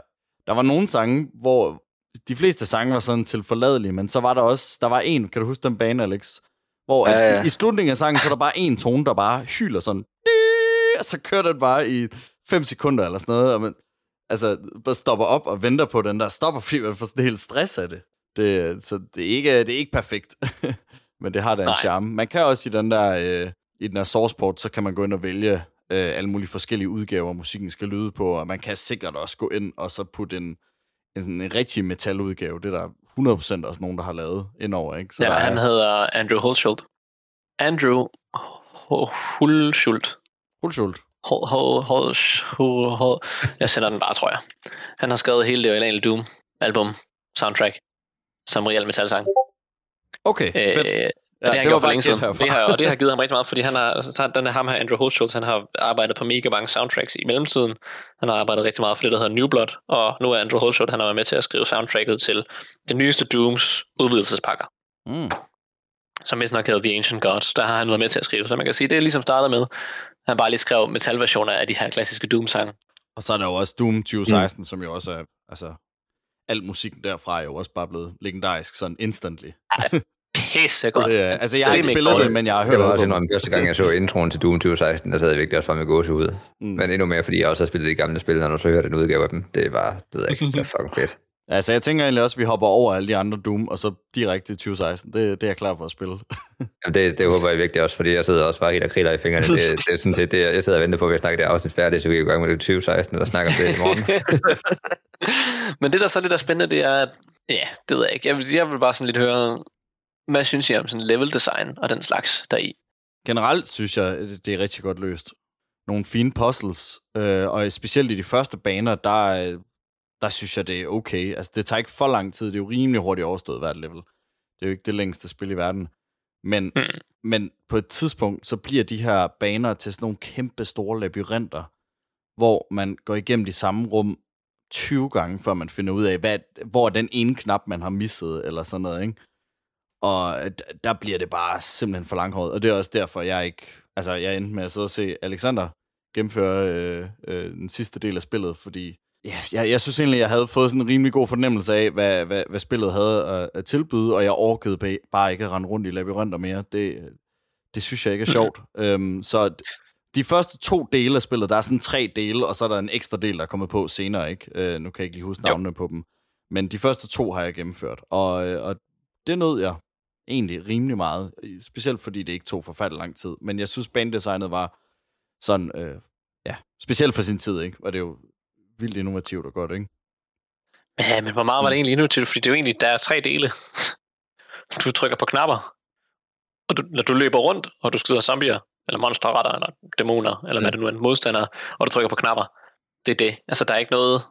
Der var nogle sange, hvor de fleste sange var sådan til forladelige, men så var der også, der var en, kan du huske den bane, Alex? Hvor Ja, ja, ja. i slutningen af sangen, så er der bare en tone, der bare hyler sådan, og så kører den bare i 5 sekunder eller sådan noget, og man, altså, bare stopper op og venter på den der stopper, fordi man får sådan helt stress af det. Det så det er ikke, det er ikke perfekt, *laughs* men det har da en Nej. charme. Man kan også i den der, øh, i den der sourceport, så kan man gå ind og vælge øh, alle mulige forskellige udgaver, musikken skal lyde på, og man kan sikkert også gå ind og så putte en, en, en rigtig metaludgave. Det er der 100% også nogen, der har lavet indover, ikke? Så ja, der han er, hedder Andrew Hulschult. Andrew Hulschult. Hulschult. Hol, hol, hol, hol, hol. Jeg sender den bare, tror jeg. Han har skrevet hele det originale Doom-album, soundtrack, som real metal-sang. Okay, øh, fedt. Ja, det, har han gjort for længe siden. Det har, og det har givet ham rigtig meget, fordi han har, så den der ham her, Andrew Hochschultz, han har arbejdet på mega mange soundtracks i mellemtiden. Han har arbejdet rigtig meget for det, der hedder New Blood, og nu er Andrew Hochschultz, han har været med til at skrive soundtracket til det nyeste Dooms udvidelsespakker. Mm. Som vist nok hedder The Ancient Gods, der har han været med til at skrive. Så man kan sige, det er ligesom startet med, han bare lige skrev metalversioner af de her klassiske Doom-sange. Og så er der jo også Doom 2016, mm. som jo også er, altså, al musikken derfra er jo også bare blevet legendarisk, sådan instantly. Ja, pisse godt. Det, *laughs* altså, jeg har ikke spillet det, men jeg har hørt Det var også det. enormt første gang, jeg så *laughs* introen til Doom 2016, der sad jeg virkelig også fra med gåsehud. Mm. Men endnu mere, fordi jeg også har spillet de gamle spil, når du så hører den udgave af dem. Det var, det ved jeg ikke, det var fucking fedt. *laughs* Altså, jeg tænker egentlig også, at vi hopper over alle de andre Doom, og så direkte til 2016. Det, det er jeg klar for at spille. Jamen, det, det håber jeg virkelig også, fordi jeg sidder også bare helt og kriller i fingrene. Det, det er sådan set, det, jeg sidder og venter på, at vi snakker det afsnit færdigt, så vi er i gang med det 2016, og snakker om det i morgen. Men det, der så lidt er spændende, det er, at, ja, det ved jeg ikke. Jeg vil, jeg vil bare sådan lidt høre, hvad synes I om sådan level design og den slags deri? Generelt synes jeg, det er rigtig godt løst. Nogle fine puzzles, øh, og specielt i de første baner, der, er- der synes jeg, det er okay. Altså, det tager ikke for lang tid. Det er jo rimelig hurtigt overstået hvert level. Det er jo ikke det længste spil i verden. Men, mm. men på et tidspunkt, så bliver de her baner til sådan nogle kæmpe store labyrinter, hvor man går igennem de samme rum 20 gange, før man finder ud af, hvad, hvor den ene knap, man har misset, eller sådan noget, ikke? Og d- der bliver det bare simpelthen for langhåret, og det er også derfor, jeg ikke... Altså, jeg endte med at sidde og se Alexander gennemføre øh, øh, den sidste del af spillet, fordi ja, jeg, jeg synes egentlig, jeg havde fået sådan en rimelig god fornemmelse af, hvad, hvad, hvad spillet havde at, at tilbyde, og jeg orkede ba- bare ikke at rende rundt i labyrinter mere. Det, det synes jeg ikke er *clears throat* sjovt. øhm, så de første to dele af spillet, der er sådan tre dele, og så er der en ekstra del, der er kommet på senere, ikke? Øh, nu kan jeg ikke lige huske navnene på dem. Men de første to har jeg gennemført, og, øh, og det nød jeg egentlig rimelig meget. Specielt fordi det ikke tog forfærdelig lang tid. Men jeg synes, banedesignet var sådan, øh, ja, specielt for sin tid, ikke? Og det er jo vildt innovativt og godt, ikke? Ja, men hvor meget var det egentlig innovativt? Fordi det er jo egentlig, der er tre dele. Du trykker på knapper, og du, når du løber rundt, og du skyder zombier, eller monsterretter, eller dæmoner, eller hvad det nu er, modstandere, og du trykker på knapper. Det er det. Altså, der er ikke noget,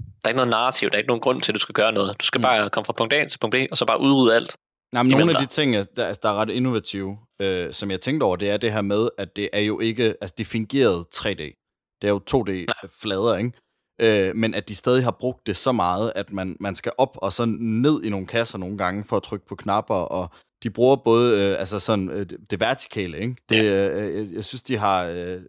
der er ikke noget narrativ, der er ikke nogen grund til, at du skal gøre noget. Du skal bare komme fra punkt A til punkt B, og så bare udrydde alt. Nej, men nogle af de ting, der, altså, der er ret innovative, øh, som jeg tænkte over, det er det her med, at det er jo ikke, altså det er fingeret 3D. Det er jo 2D-flader, ikke? Øh, men at de stadig har brugt det så meget, at man, man skal op og så ned i nogle kasser nogle gange for at trykke på knapper, og de bruger både øh, altså sådan, øh, det, det vertikale, ikke? Det, øh, jeg, jeg synes, de har, øh,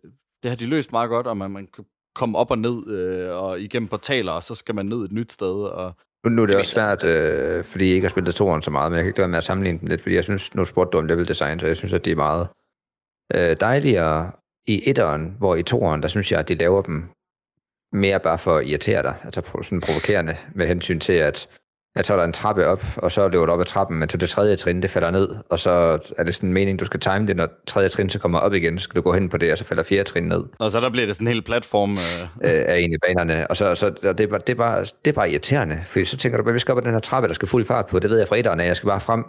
det har de løst meget godt, og man, man kan komme op og ned øh, og igennem portaler, og så skal man ned et nyt sted, og Nu, nu er det også svært, øh, fordi jeg ikke har spillet toeren så meget, men jeg kan ikke være med at sammenligne dem lidt, fordi jeg synes, nu spurgte du om level design, så jeg synes, at det er meget øh, dejligere i etteren, hvor i toeren, der synes jeg, at de laver dem mere bare for at irritere dig, altså sådan provokerende med hensyn til, at, at så er der en trappe op, og så løber du op ad trappen, men til det tredje trin, det falder ned, og så er det sådan en mening, du skal time det, når tredje trin så kommer op igen, så skal du gå hen på det, og så falder fjerde trin ned og så der bliver det sådan en hel platform. Øh, øh, af en i banerne. Og, så, så og det, er bare, det, er bare, det er bare irriterende, for så tænker du bare, vi skal op ad den her trappe, der skal fuld fart på, det ved jeg fra etteren, jeg skal bare frem,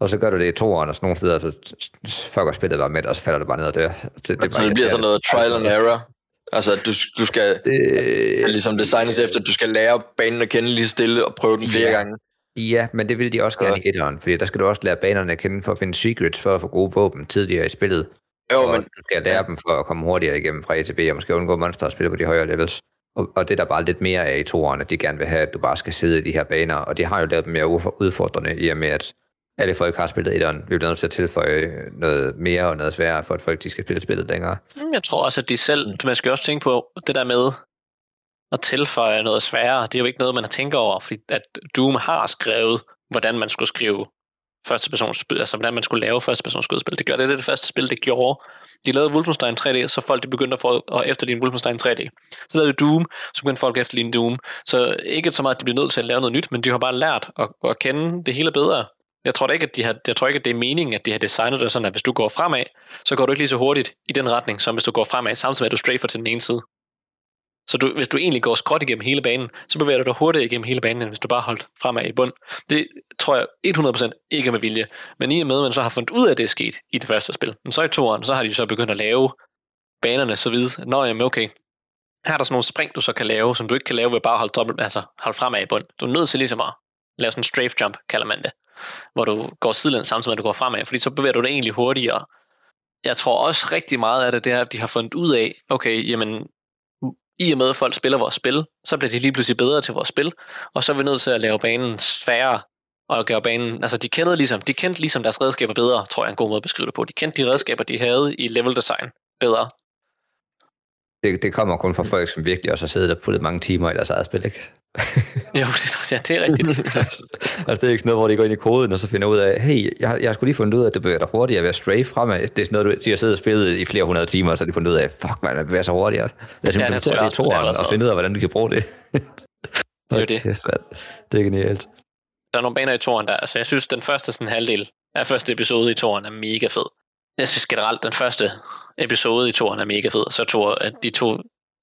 og så gør du det i toeren, og sådan nogle steder, så fucker spillet bare med og så falder du bare ned og dør. Det, det, er Så det bliver sådan noget trial and error. Altså, du, du skal det... ligesom designes efter, at du skal lære banen at kende lige stille og prøve den flere Ja. gange. Ja, men det vil de også gerne i etteren, fordi der skal du også lære banerne at kende for at finde secrets, for at få gode våben tidligere i spillet. Jo, og men- du skal lære dem for at komme hurtigere igennem fra A til B, og måske undgå monster og spille på de højere levels. Og, og det er der bare lidt mere af i toeren, at de gerne vil have, at du bare skal sidde i de her baner, og de har jo lavet dem mere udfor- udfordrende, i og med, at alle folk har spillet etteren. Vi bliver nødt til at tilføje noget mere og noget sværere, for at folk de skal spille spillet længere. Mm, jeg tror også, at de selv, man skal også tænke på det der med at tilføje noget sværere. Det er jo ikke noget, man har tænkt over, fordi at Doom har skrevet, hvordan man skulle skrive første persons spil, altså hvordan man skulle lave første persons skudspil. Det gør det, det det første spil, det gjorde. De lavede Wolfenstein 3D, så folk de begyndte at, få, at efterligne Wolfenstein 3D. Så lavede de Doom, så begyndte folk at efterligne Doom. Så ikke så meget, at de blev nødt til at lave noget nyt, men de har bare lært at, at kende det hele bedre. Jeg tror da ikke, at de har, jeg tror ikke, at det er meningen, at de har designet det sådan, at hvis du går fremad, så går du ikke lige så hurtigt i den retning, som hvis du går fremad, samtidig med at du strafer til den ene side. Så du, hvis du egentlig går skråt igennem hele banen, så bevæger du dig hurtigere igennem hele banen, end hvis du bare holdt fremad i bund. Det tror jeg 100% ikke er med vilje. Men i og med, at man så har fundet ud af, at det er sket i det første spil, men så i toeren, så har de så begyndt at lave banerne så vidt, nå, jamen okay, her er der sådan nogle spring, du så kan lave, som du ikke kan lave ved bare at holde, dobbelt, altså holde fremad i bund. Du er nødt til ligesom at lave sådan en strafe jump, kalder man det, hvor du går sidelæns samtidig med, at du går fremad, fordi så bevæger du dig egentlig hurtigere. Jeg tror også rigtig meget af det, det er, at de har fundet ud af, okay, jamen, i og med, at folk spiller vores spil, så bliver de lige pludselig bedre til vores spil, og så er vi nødt til at lave banen sværere, og gøre banen, altså de kendte ligesom, de kendte ligesom deres redskaber bedre, tror jeg er en god måde at beskrive det på. De kendte de redskaber, de havde i level design bedre. Det, det kommer kun fra folk, som virkelig også har siddet og puttet mange timer i deres eget spil, ikke? *laughs* jo, det, ja, det er rigtigt. *laughs* altså, det er ikke sådan noget, hvor de går ind i koden, og så finder ud af, hey, jeg, jeg sgu lige fundet ud af, at det bevæger dig hurtigere ved at strafe fremad. Det er sådan noget, de har siddet og spillet i flere hundrede timer, og så har de fundet ud af, fuck man, det bevæger sig hurtigere. Lad os Ja, tror jeg det i toeren, og finde ud af, hvordan du kan bruge det. *laughs* Det er det. Det er genialt. Der er nogle baner i toren der, altså jeg synes, den første sådan halvdel af første episode i toren er mega fed. Jeg synes generelt, den første episode i toren er mega fed, så to, at de to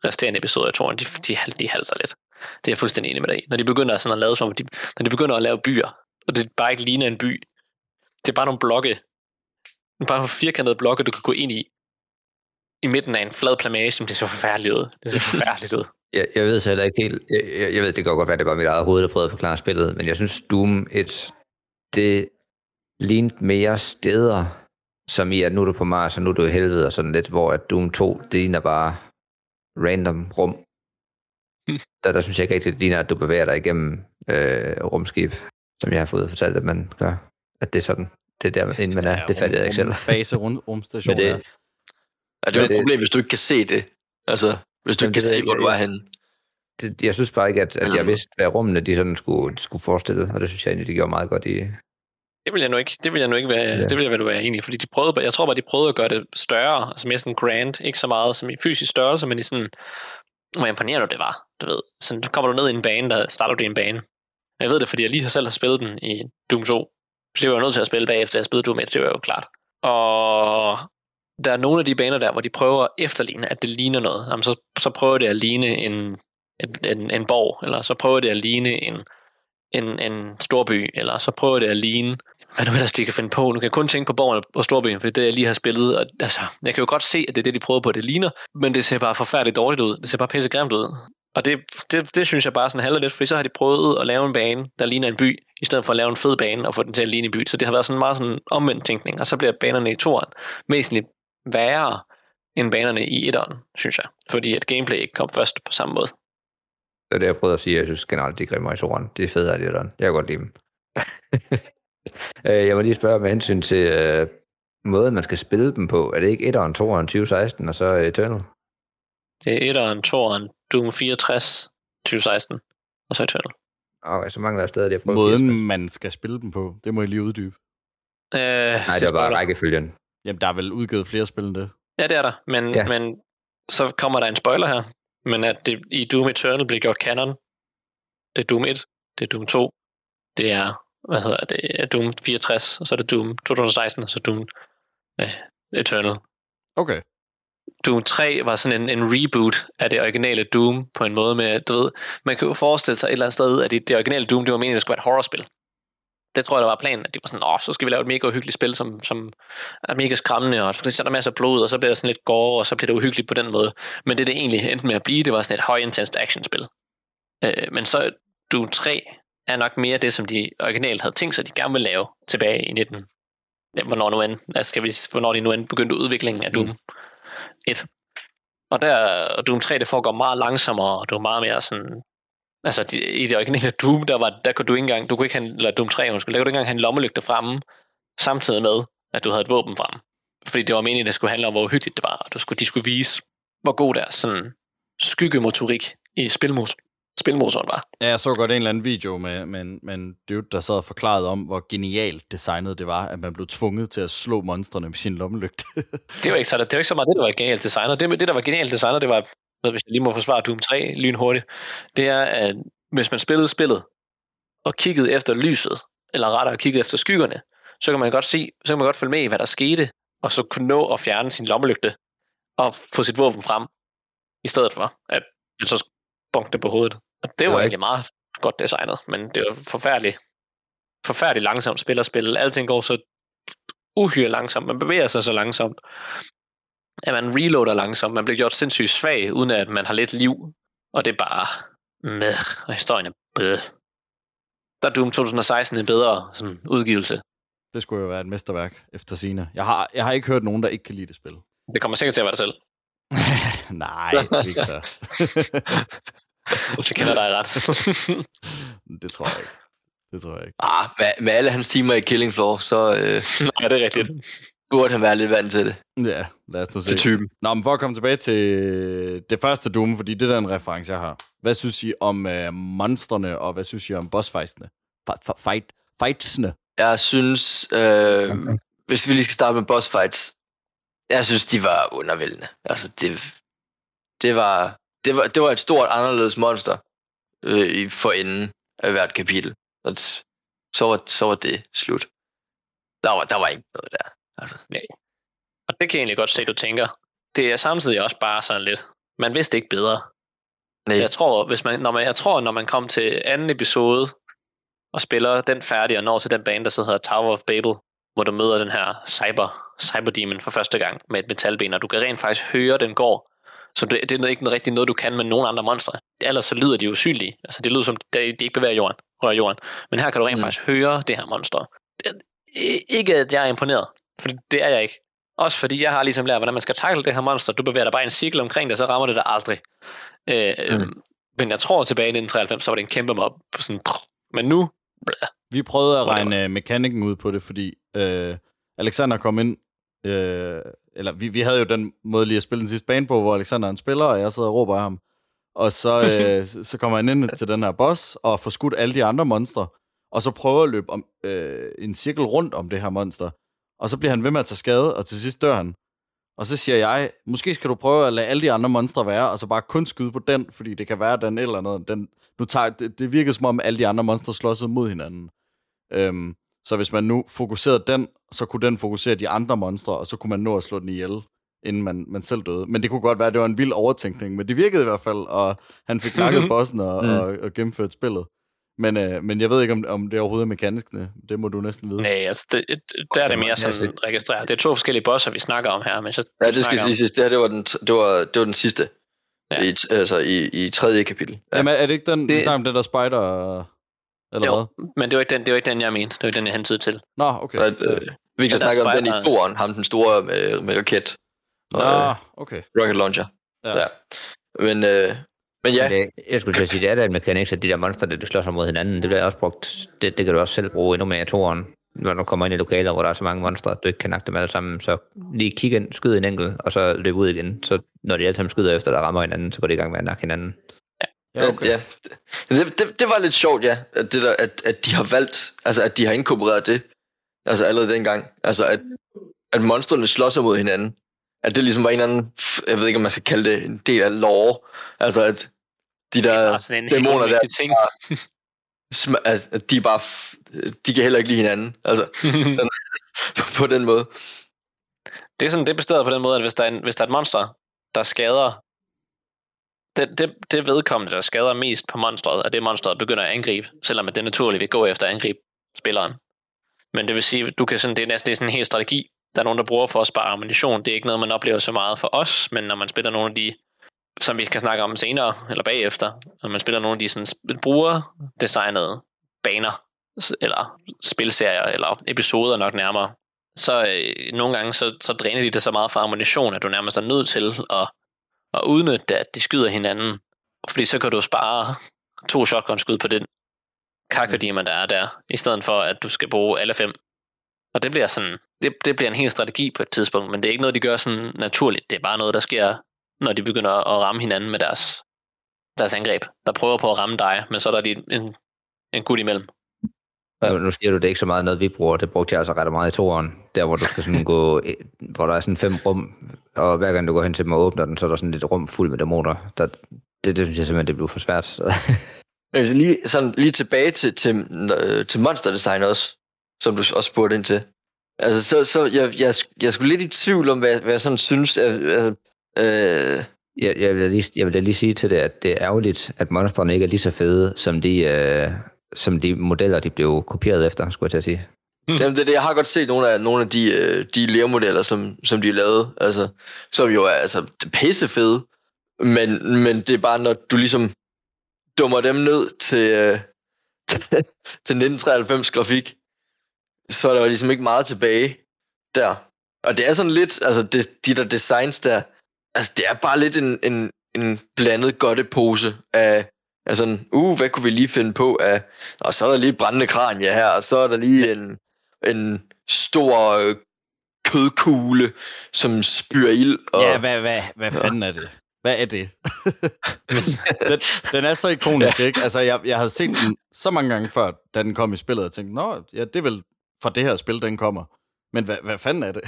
resterende episoder i toren, de, de, de halter lidt. Det er jeg fuldstændig enig med dig i. Når de begynder sådan at lave som, de, når de begynder at lave byer, og det bare ikke ligner en by, det er bare nogle blokke, bare nogle firkantede blokke, du kan gå ind i, i midten af en flad plamage, det ser forfærdeligt ud. Det ser *laughs* forfærdeligt ud. Jeg, jeg ved så heller ikke helt, jeg, jeg, jeg ved, det kan godt være, det var mit eget hoved, der prøvede at forklare spillet, men jeg synes Doom 1, det lignede mere steder, som i, at nu er du på Mars, og nu er du i helvede, og sådan lidt, hvor at Doom 2, det ligner bare random rum. *laughs* Der, der synes jeg ikke rigtig, det ligner, at du bevæger dig igennem øh, rumskib, som jeg har fået fortalt, at man gør. At det er sådan, det er der, inden man er. Ja, det fatter jeg ikke selv. Base rum, *laughs* rumstation. Det, ja. Ja, det er jo et det- problem, hvis du ikke kan se det. Altså, hvis du ikke kan det se, jeg hvor du er henne. det, jeg synes bare ikke, at, at jeg vidste, hvad rummene de sådan skulle, skulle forestille, og det synes jeg egentlig, de gjorde meget godt i. Det vil jeg nu ikke, det vil jeg nu ikke være, Ja. det vil jeg vel være enig i, fordi de prøvede, jeg tror bare, de prøvede at gøre det større, altså mere sådan grand, ikke så meget som i fysisk størrelse, men i sådan, hvor imponerende det var, du ved. Så kommer du ned i en bane, der starter du i en bane. Jeg ved det, fordi jeg lige har selv har spillet den i Doom 2, så det var jeg nødt til at spille bagefter, jeg spillede Doom 1, det var jo klart. Og der er nogle af de baner der, hvor de prøver at efterligne, at det ligner noget. Jamen, så, så prøver det at ligne en, en, en, en borg, eller så prøver det at ligne en, en, en storby, eller så prøver det at ligne, hvad nu ellers de kan finde på. Nu kan jeg kun tænke på borgerne og storbyen, for det er det, jeg lige har spillet. Og, altså, jeg kan jo godt se, at det er det, de prøver på, at det ligner, men det ser bare forfærdeligt dårligt ud. Det ser bare pisse grimt ud. Og det, det, det synes jeg bare sådan halder lidt, fordi så har de prøvet at lave en bane, der ligner en by, i stedet for at lave en fed bane og få den til at ligne en by. Så det har været sådan meget sådan omvendt tænkning, og så bliver banerne i toren væsentligt værre end banerne i etteren, synes jeg. Fordi at gameplay ikke kom først på samme måde. Det er det, jeg prøvede at sige. Jeg synes generelt, de grimme i toren. Det er federe, det der. Jeg kan godt lide dem. *laughs* Øh, jeg må lige spørge med hensyn til øh, måden, man skal spille dem på. Er det ikke 1'eren, 2'eren, 2016 og så Eternal? Det er etteren, toeren, Doom 64, 2016, og så Eternal. Okay, så mangler jeg stadig, prøver Måden, man skal spille dem på, det må jeg lige uddybe. Øh, Nej, det var bare rækkefølgen. Jamen, der er vel udgivet flere spil end det. Ja, det er der, men, ja. men så kommer der en spoiler her, men at det i Doom Eternal bliver gjort canon. Det er Doom 1, det er Doom 2, det er, hvad hedder det, Doom 64, og så er det Doom 2016, og så Doom øh, Eternal. Okay. Doom 3 var sådan en, en reboot af det originale Doom på en måde med, du ved, man kan jo forestille sig et eller andet sted, at det, det originale Doom, det var meningen, at det skulle være et horrorspil. Det tror jeg, der var planen, at de var sådan, åh, så skal vi lave et mega uhyggeligt spil, som, som er mega skræmmende, og så er der masser af blod, og så bliver der sådan lidt gore, og så bliver det uhyggeligt på den måde. Men det, det egentlig endte med at blive, det var sådan et højintenst actionspil. Øh, men så Doom 3 er nok mere det, som de originalt havde tænkt sig, de gerne ville lave tilbage i 19. Ja, hvornår, nu end, altså skal vi, hvornår de nu end begyndte udviklingen af Doom mm. 1. Og der, og Doom 3, det foregår meget langsommere, og det var meget mere sådan, altså de, i det originale Doom, der, var, der kunne du ikke engang, du kunne ikke have, eller Doom 3, undskyld, der kunne du ikke engang have en lommelygte fremme, samtidig med, at du havde et våben fremme. Fordi det var meningen, at det skulle handle om, hvor uhyggeligt det var, og du skulle, de skulle vise, hvor god deres sådan, skyggemotorik i spilmos, spilmotoren var. Ja, jeg så godt en eller anden video med, med, en- med en dude, der sad og forklarede om, hvor genialt designet det var, at man blev tvunget til at slå monstrene med sin lommelygte. Det var ikke så, det var ikke så meget det, der var genialt designet. Det, det der var genialt designet, det var, hvis jeg lige må forsvare Doom 3 lynhurtigt, det er, at hvis man spillede spillet, og kiggede efter lyset, eller rettere kiggede efter skyggerne, så kan man godt se, så kan man godt følge med i, hvad der skete, og så kunne nå at fjerne sin lommelygte, og få sit våben frem, i stedet for, at men så bonk det på hovedet. Og det var var egentlig meget godt designet, men det var forfærdeligt, forfærdeligt langsomt spil at spille. Alting går så uhyre langsomt. Man bevæger sig så langsomt, at man reloader langsomt. Man bliver gjort sindssygt svag, uden at man har lidt liv. Og det er bare med, og historien er bød. Der er Doom 2016 en bedre sådan, udgivelse. Det skulle jo være et mesterværk efter sine. Jeg har, jeg har ikke hørt nogen, der ikke kan lide det spil. Det kommer sikkert til at være dig selv. *laughs* Nej, Victor. Så *laughs* kender dig ret. *laughs* det tror jeg ikke. Det tror jeg ikke. Ah, med, med alle hans timer i Killing Floor, så øh, Nej, det er rigtigt. Burde han være lidt vant til det. Ja, lad os nu se. Til typen. Nå, men for at komme tilbage til det første Doom, fordi det er den reference, jeg har. Hvad synes I om uh, monstrene, og hvad synes I om bossfightsene? Fight, fightsene. Jeg synes, øh, okay. hvis vi lige skal starte med boss fights, jeg synes, de var undervældende. Altså, det, det, var, det, var, det var et stort anderledes monster øh, i- for enden af hvert kapitel. Det- så var, så var det slut. Der var, der var ikke noget der. Altså, Og det kan jeg egentlig godt se, du tænker. Det er samtidig også bare sådan lidt, man vidste ikke bedre. nej, Så jeg tror, hvis man, når man, jeg tror, når man kom til anden episode, og spiller den færdig, og når til den bane, der så hedder Tower of Babel, hvor du møder den her cyber, cyberdemon for første gang med et metalben, og du kan rent faktisk høre, den går. Så det, det er ikke noget, rigtig noget, du kan med nogen andre monstre. Ellers så lyder de usynlige. Altså det lyder som, de, ikke bevæger jorden, rører jorden. Men her kan du rent mm. faktisk høre det her monster. Det, ikke at jeg er imponeret, for det er jeg ikke. Også fordi jeg har ligesom lært, hvordan man skal takle det her monster. Du bevæger dig bare i en cirkel omkring det, så rammer det dig aldrig. Øh, mm. Men jeg tror tilbage i 1993, så var det en kæmpe mob. Sådan, men nu, Vi prøvede at regne øh, mekanikken ud på det, fordi øh, Alexander kom ind, øh, eller vi, vi havde jo den måde lige at spille den sidste bane på, hvor Alexander er en spiller, og jeg sidder og råber af ham. Og så, *laughs* øh, så- så kommer han ind til den her boss, og får skudt alle de andre monstre, og så prøver at løbe om, øh, en cirkel rundt om det her monster. Og så bliver han ved med at tage skade, og til sidst dør han. Og så siger jeg, måske skal du prøve at lade alle de andre monstre være, og så bare kun skyde på den, fordi det kan være den eller noget. Den, nu tager, det, det virker som om, alle de andre monstre slås mod hinanden. Øhm, så hvis man nu fokuserede den, så kunne den fokusere de andre monstre, og så kunne man nå at slå den ihjel, inden man, man selv døde. Men det kunne godt være, at det var en vild overtænkning, men det virkede i hvert fald, og han fik *laughs* nakket bossen og, og, og gennemført spillet. Men, øh, men jeg ved ikke, om, om det overhovedet er mekanisk. Det må du næsten vide. nej, altså det, der er det mere sådan registreret. Det er to forskellige bosser, vi snakker om her. Men så, ja, det skal lige siges. Det her, det var den, det var, det var den sidste. Ja. I, altså i, i tredje kapitel. Ja. Jamen, er det ikke den, det... Det- vi snakker om det der spider, eller Jo, hvad? men det var ikke den, det var ikke den jeg mente. Det var den, jeg hentede til. Nå, okay. Og, øh, vi kan der er snakke om den i toren, ham den store med, med raket. Og, Nå, øh, okay. rocket launcher. Ja. Ja. ja. Men, øh, men ja, Ja. Det, jeg skulle til at sige, det er da en mekanik, at de der monster, der slår sig mod hinanden, det bliver også brugt, det, det kan du også selv bruge endnu mere i toren. Når du kommer ind i lokaler, hvor der er så mange monstre, at du ikke kan nakke dem alle sammen, så lige kig ind, skyd en enkelt, og så løb ud igen. Så når de alle sammen skyder efter, der rammer hinanden, så går de i gang med at nakke hinanden. Ja, okay. ja. Det, det, det var lidt sjovt, ja, at, det der, at, at de har valgt, altså at de har inkorporeret det, altså allerede dengang, altså at, at monstrene slår sig mod hinanden, at det ligesom var en eller anden, jeg ved ikke, om man skal kalde det en del af lore, altså at de er der bare sådan en helt dæmoner der, ting. sm- altså, at de er bare, de kan heller ikke lide hinanden, altså *laughs* på, *laughs* på den måde. det er sådan, det er bestemt på den måde, at hvis der er, en, hvis der er et monster, der skader det, det, det vedkommende, der skader mest på monstret, er det monstret begynder at angribe, selvom at det naturligt vil gå efter at angribe spilleren. Men det vil sige, du kan sådan, det er næsten det er sådan en hel strategi, der er nogen, der bruger for at spare ammunition. Det er ikke noget, man oplever så meget for os, men når man spiller nogle af de, som vi skal snakke om senere, eller bagefter, når man spiller nogle af de sådan, brugerdesignede baner, eller spilserier, eller episoder nok nærmere, så øh, nogle gange så, så dræner de det så meget for ammunition, at du nærmest er nødt til at, at udnytte det, at de skyder hinanden. Fordi så kan du spare to shotgun-skud på den kakadima, der er der, i stedet for, at du skal bruge alle fem. Og det bliver sådan, det, det bliver en hel strategi på et tidspunkt, men det er ikke noget, de gør sådan naturligt. Det er bare noget, der sker, når de begynder at ramme hinanden med deres, deres angreb. Der prøver på at ramme dig, men så er der lige en, en gut imellem. Ja. Nu siger du, det er ikke så meget noget, vi bruger. Det brugte jeg altså ret meget i toeren. Der, hvor du skal sådan gå, hvor der er sådan fem rum, og hver gang du går hen til dem og åbner den, så er der sådan et rum fuld med dæmoner. Der, det, det synes jeg simpelthen, det blev for svært. Så. Men *laughs* lige, sådan, lige tilbage til, til, øh, til monster design også, som du også spurgte ind til. Altså, så, så jeg, jeg, jeg skulle lidt i tvivl om, hvad, hvad jeg sådan synes. at- Altså, øh, Jeg, jeg, vil lige, jeg vil da lige sige til det, at det er ærgerligt, at monstrene ikke er lige så fede, som de, øh, som de modeller, de blev kopieret efter, skulle jeg til at sige. Mm. Jamen, det er det. Jeg har godt set nogle af, nogle af de, øh, de lermodeller, som, som de lavede, altså, som jo er altså, pisse fede. Men, men det er bare, når du ligesom dummer dem ned til, øh, *laughs* til 1993 grafik, så er der jo ligesom ikke meget tilbage der. Og det er sådan lidt, altså det, de der designs der, altså det er bare lidt en, en, en blandet godtepose af, af sådan, uh, hvad kunne vi lige finde på af, og så er der lige brændende kranje her, og så er der lige en, en stor øh, kødkugle, som spyrer ild. Og, ja, hvad, hvad, hvad ja. fanden er det? Hvad er det? *laughs* *laughs* den, den er så ikonisk, ja. ikke? Altså, jeg, jeg havde set den så mange gange før, da den kom i spillet, og tænkte, nå, ja, det er vel fra det her spil, den kommer. Men hvad, hvad fanden er det?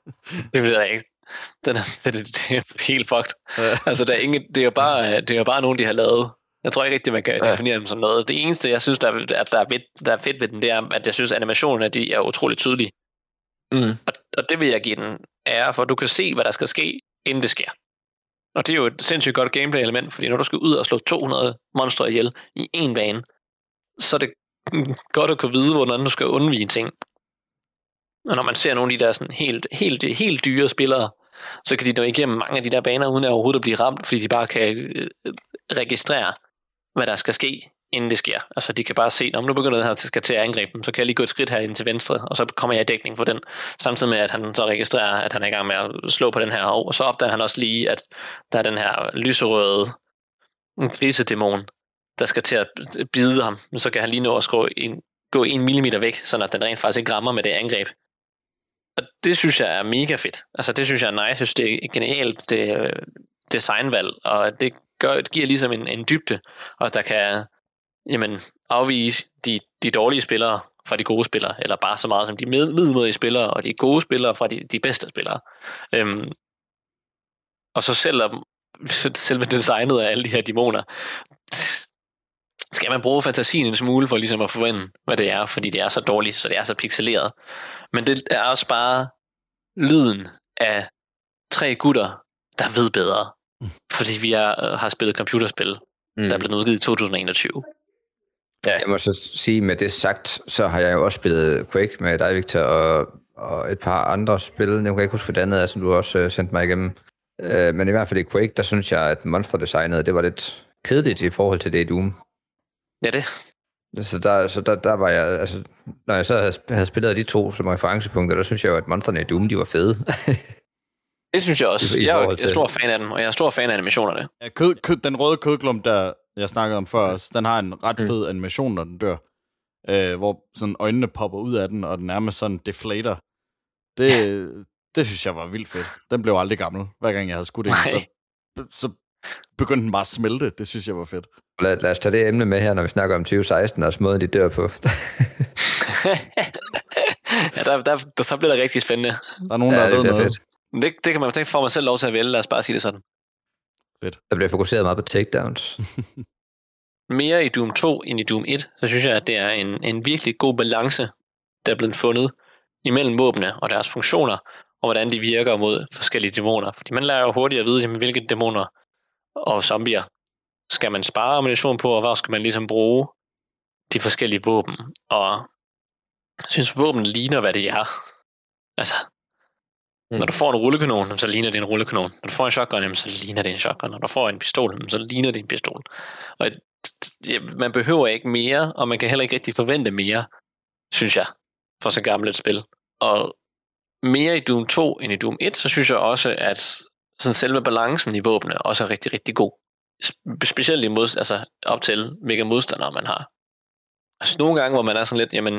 *laughs* det ved jeg ikke. *laughs* Den er, *laughs* det, det er helt fucked. Ja. Altså, der er ingen, det, er jo bare, det er jo bare nogen, de har lavet. Jeg tror ikke rigtig, man kan ja. definere dem som noget. Det eneste, jeg synes, der, er, der, er fedt, der er fedt ved den, det er, at jeg synes, at animationen de er utrolig tydelige. Mm. Og, og det vil jeg give den ære for. Du kan se, hvad der skal ske, inden det sker. Og det er jo et sindssygt godt gameplay-element, fordi når du skal ud og slå 200 monstre ihjel i en bane, så er det godt at kunne vide, hvordan du skal undvige ting. Og når man ser nogle af de der sådan helt, helt, helt dyre spillere, så kan de nå igennem mange af de der baner, uden at overhovedet at blive ramt, fordi de bare kan øh, registrere, hvad der skal ske, inden det sker. Altså de kan bare se, om nu begynder det her skal til at angribe dem, så kan jeg lige gå et skridt her ind til venstre, og så kommer jeg i dækning på den, samtidig med, at han så registrerer, at han er i gang med at slå på den her, og så opdager han også lige, at der er den her lyserøde grisedæmon, der skal til at bide ham, så kan han lige nå at skrue en, gå en millimeter væk, så at den rent faktisk ikke rammer med det angreb. Og det synes jeg er mega fedt. Altså det synes jeg er nice. Jeg synes, det er genialt det, designvalg, og det, gør, det giver ligesom en, en dybde, og der kan jamen, afvise de, de dårlige spillere fra de gode spillere, eller bare så meget som de middelmodige spillere, og de gode spillere fra de, de bedste spillere. Øhm, og så selv *laughs* selve designet af alle de her dæmoner, skal man bruge fantasien en smule for ligesom at forvente, hvad det er, fordi det er så dårligt, så det er så pixeleret. Men det er også bare lyden af tre gutter, der ved bedre. Mm. Fordi vi er, har spillet computerspil, mm. der er blevet udgivet i 2021. Ja. Jeg må så sige, med det sagt, så har jeg jo også spillet Quake med dig, Victor, og, og et par andre spil. Jeg kan ikke huske, hvad det andet er, som du også uh, sendte mig igennem. Uh, men i hvert fald i Quake, der synes jeg, at monsterdesignet, det var lidt kedeligt i forhold til det i Doom. Ja, det. Så der, så der, der var jeg, altså, når jeg så havde, havde spillet de to som referencepunkter, der synes jeg jo, at monsterne i Doom, de var fede. *laughs* det synes jeg også. I, i jeg, er, jeg er stor fan af dem, og jeg er stor fan af animationerne. Ja, kød, kød, den røde kødklump, der jeg snakkede om før den har en ret mm. fed animation, når den dør. Øh, hvor sådan øjnene popper ud af den, og den nærmest sådan deflater. Det, det synes jeg var vildt fedt. Den blev aldrig gammel. Hver gang jeg havde skudt ind, så, så begyndte den bare at smelte. Det synes jeg var fedt. Lad, lad os tage det emne med her, når vi snakker om 2016, og måden de dør på. *laughs* ja, der, der, der, så bliver det rigtig spændende. Der er nogen, der ja, ved noget. Fedt. Det, det kan man det får man selv lov til at vælge, lad os bare sige det sådan. Fedt. Der bliver fokuseret meget på takedowns. *laughs* Mere i Doom 2 end i Doom 1, så synes jeg, at det er en, en virkelig god balance, der er blevet fundet imellem våbne og deres funktioner, og hvordan de virker mod forskellige dæmoner. Fordi man lærer jo hurtigt at vide, jamen, hvilke dæmoner og zombier skal man spare ammunition på, og hvor skal man ligesom bruge de forskellige våben. Og jeg synes, våben ligner, hvad det er. Altså, Mm. Når du får en rullekanon, så ligner det en rullekanon. Når du får en shotgun, så ligner det en shotgun. Når du får en pistol, så ligner det en pistol. Og man behøver ikke mere, og man kan heller ikke rigtig forvente mere, synes jeg, for så gammelt et spil. Og mere i Doom 2 end i Doom 1, så synes jeg også, at sådan selve balancen i våbnene også er rigtig, rigtig god. Specielt i mod, altså op til, hvilke modstandere man har. Altså nogle gange, hvor man er sådan lidt, jamen,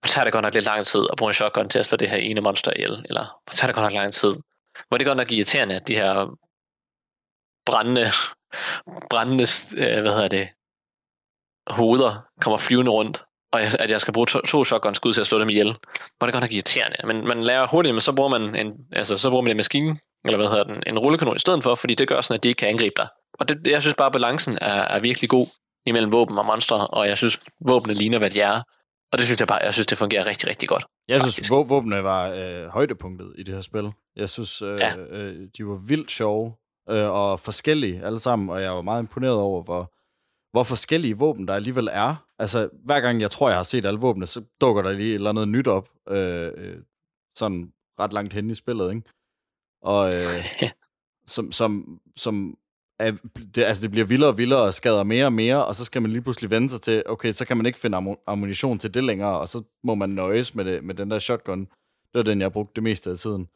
hvor tager det godt nok lidt lang tid at bruge en shotgun til at slå det her ene monster ihjel, eller hvor tager det godt nok lang tid. Hvor det godt nok irriterende, at de her brændende, brændende øh, hvad hedder det, hoveder kommer flyvende rundt, og at jeg skal bruge to, to shotgun-skud til at slå dem ihjel. Hvor det godt nok irriterende. Men man lærer hurtigt, men så bruger man en, altså, så bruger man en maskine, eller hvad hedder den, en rullekanon i stedet for, fordi det gør sådan, at de ikke kan angribe dig. Og det, jeg synes bare, at balancen er, er virkelig god imellem våben og monstre, og jeg synes, våbnene ligner, hvad de er. Og det synes jeg bare, jeg synes, det fungerer rigtig, rigtig godt. Jeg faktisk. synes, våbnene var øh, højdepunktet i det her spil. Jeg synes, øh, ja. øh, de var vildt sjove. øh, og forskellige alle sammen, og jeg var meget imponeret over, hvor, hvor forskellige våben der alligevel er. Altså, hver gang jeg tror, jeg har set alle våbne, så dukker der lige et eller andet nyt op, øh, øh, sådan ret langt hen i spillet, ikke? Og øh, *laughs* som, som, som er, det, altså det bliver vildere og vildere og skader mere og mere, og så skal man lige pludselig vende sig til, okay, så kan man ikke finde ammu- ammunition til det længere, og så må man nøjes med, det, med den der shotgun. Det var den, jeg brugte det meste af tiden.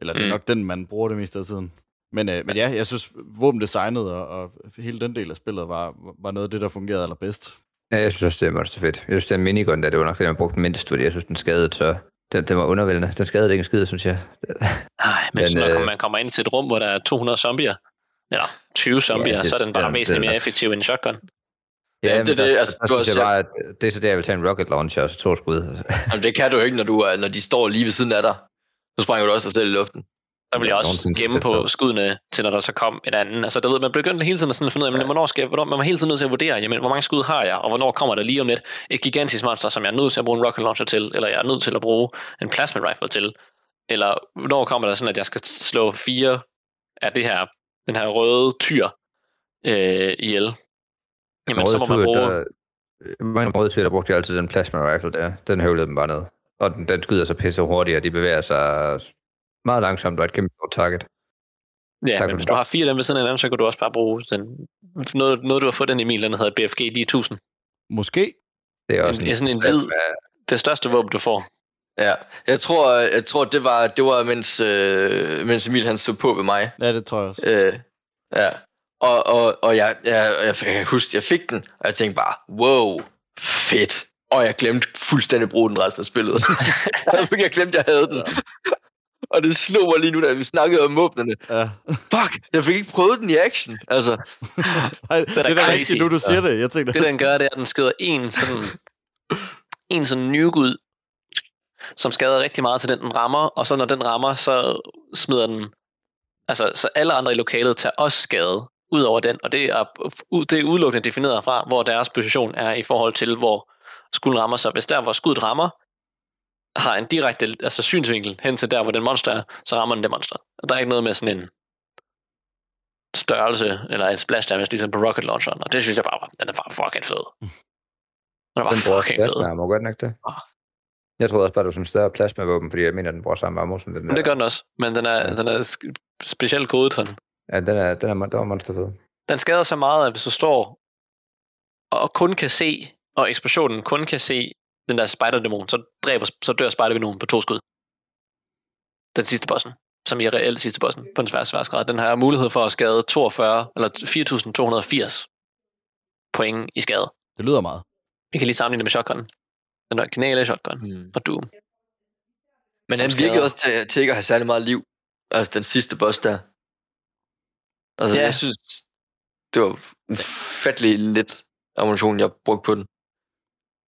Eller det er Mm. nok den, man bruger det meste af tiden. Men, øh, men ja, jeg synes, våbendesignet og, og hele den del af spillet var, var noget af det, der fungerede allerbedst. Ja, jeg synes også, det er monsterfedt. Jeg synes, den minigun, der det var nok den, jeg brugte mindst, fordi jeg synes, den skadede så... Den, den var undervældende. Den skadede ikke en skid, synes jeg. Ej, men, Men, når øh, man kommer ind til et rum, hvor der er 200 zombier, eller 20 zombier, Ja, det- så er den bare ja, væsentligt det er mere effektiv end en shotgun. Ja, men det er der, det, altså, der, du har synes jeg bare, at det er så det, jeg vil tage en rocket launcher og så to skud. Jamen, det kan du jo ikke, når, du er, når de står lige ved siden af dig. Så springer du også dig selv i luften. Der vil jeg også gemme på. skuddene, til når der så kom et andet. Altså, der ved, man begyndte hele tiden at sådan finde ud af, jamen, hvornår skal jeg, hvornår, man var hele tiden nødt til at vurdere, jamen, hvor mange skud har jeg, og hvornår kommer der lige om lidt et gigantisk monster, som jeg er nødt til at bruge en rocket launcher til, eller jeg er nødt til at bruge en plasma rifle til, eller hvornår kommer der sådan, at jeg skal slå fire af det her, den her røde tyr øh, ihjel. Jamen, så må man bruge... Der, mange røde tyr, der brugte jeg altid den plasma rifle der. Den høvlede dem bare ned. Og den, den skyder så pisse hurtigt, og de bevæger sig meget langsomt og er et kæmpe stort target. Ja, Der men hvis du har fire af dem ved siden af hinanden, så kan du også bare bruge den. Noget, noget du har fået den Emil, den hedder BFG 9000. Måske. Det er også En, sådan en hvid, det største våben, du får. Ja, jeg tror, jeg tror det var, det var mens, øh, mens Emil han så på ved mig. Ja, det tror jeg også. Øh, ja, og, og, og jeg, jeg, jeg, jeg kan huske, jeg fik den, og jeg tænkte bare, wow, fedt. Og jeg glemte fuldstændig at bruge den resten af spillet. *laughs* *laughs* jeg glemte, jeg havde den. Og det slog mig lige nu, da vi snakkede om våbnene. Ja. Fuck, jeg fik ikke prøvet den i action. Altså, *laughs* det, er det er da crazy. rigtigt, nu du siger det. Jeg tænkte, Det, den gør, det er, at den skyder en sådan, en sådan nuke ud, som skader rigtig meget til den, den rammer, og så når den rammer, så smider den, altså så alle andre i lokalet tager også skade ud over den, og det er, det er udelukkende defineret fra, hvor deres position er i forhold til, hvor skuden rammer. Så hvis der, hvor skuddet rammer, har en direkte altså synsvinkel hen til der, hvor den monster er, så rammer den det monster. Og der er ikke noget med sådan en størrelse, eller et splash damage, ligesom på rocket launcheren, og det synes jeg bare, var- den er bare fucking fed. Den er bare Den bruger fucking fed. plasma ammo, gør den ikke det? Jeg troede også bare, det var sådan en større plasma-våben, fordi jeg mener, den bruger samme ammo som den Men det gør den også, men den er, den er specielt kodet sådan. Ja, den er, den er, den var monsterfed. Den skader så meget, at hvis du står og kun kan se, og eksplosionen kun kan se den der spider-dæmon, så, dræber, så dør spider på to skud. Den sidste bossen, som er reelt sidste bossen på den svære sværhedsgrad. Den har mulighed for at skade 42, eller 4.280 point i skade. det lyder meget. Vi kan lige sammenligne det med shotgun. Den originale shotgun Hmm. fra Doom. men han virkede også til, til ikke at have særlig meget liv. Altså den sidste boss der. Altså Ja. jeg synes, det var ufattelig lidt ammunition, jeg brugte på den.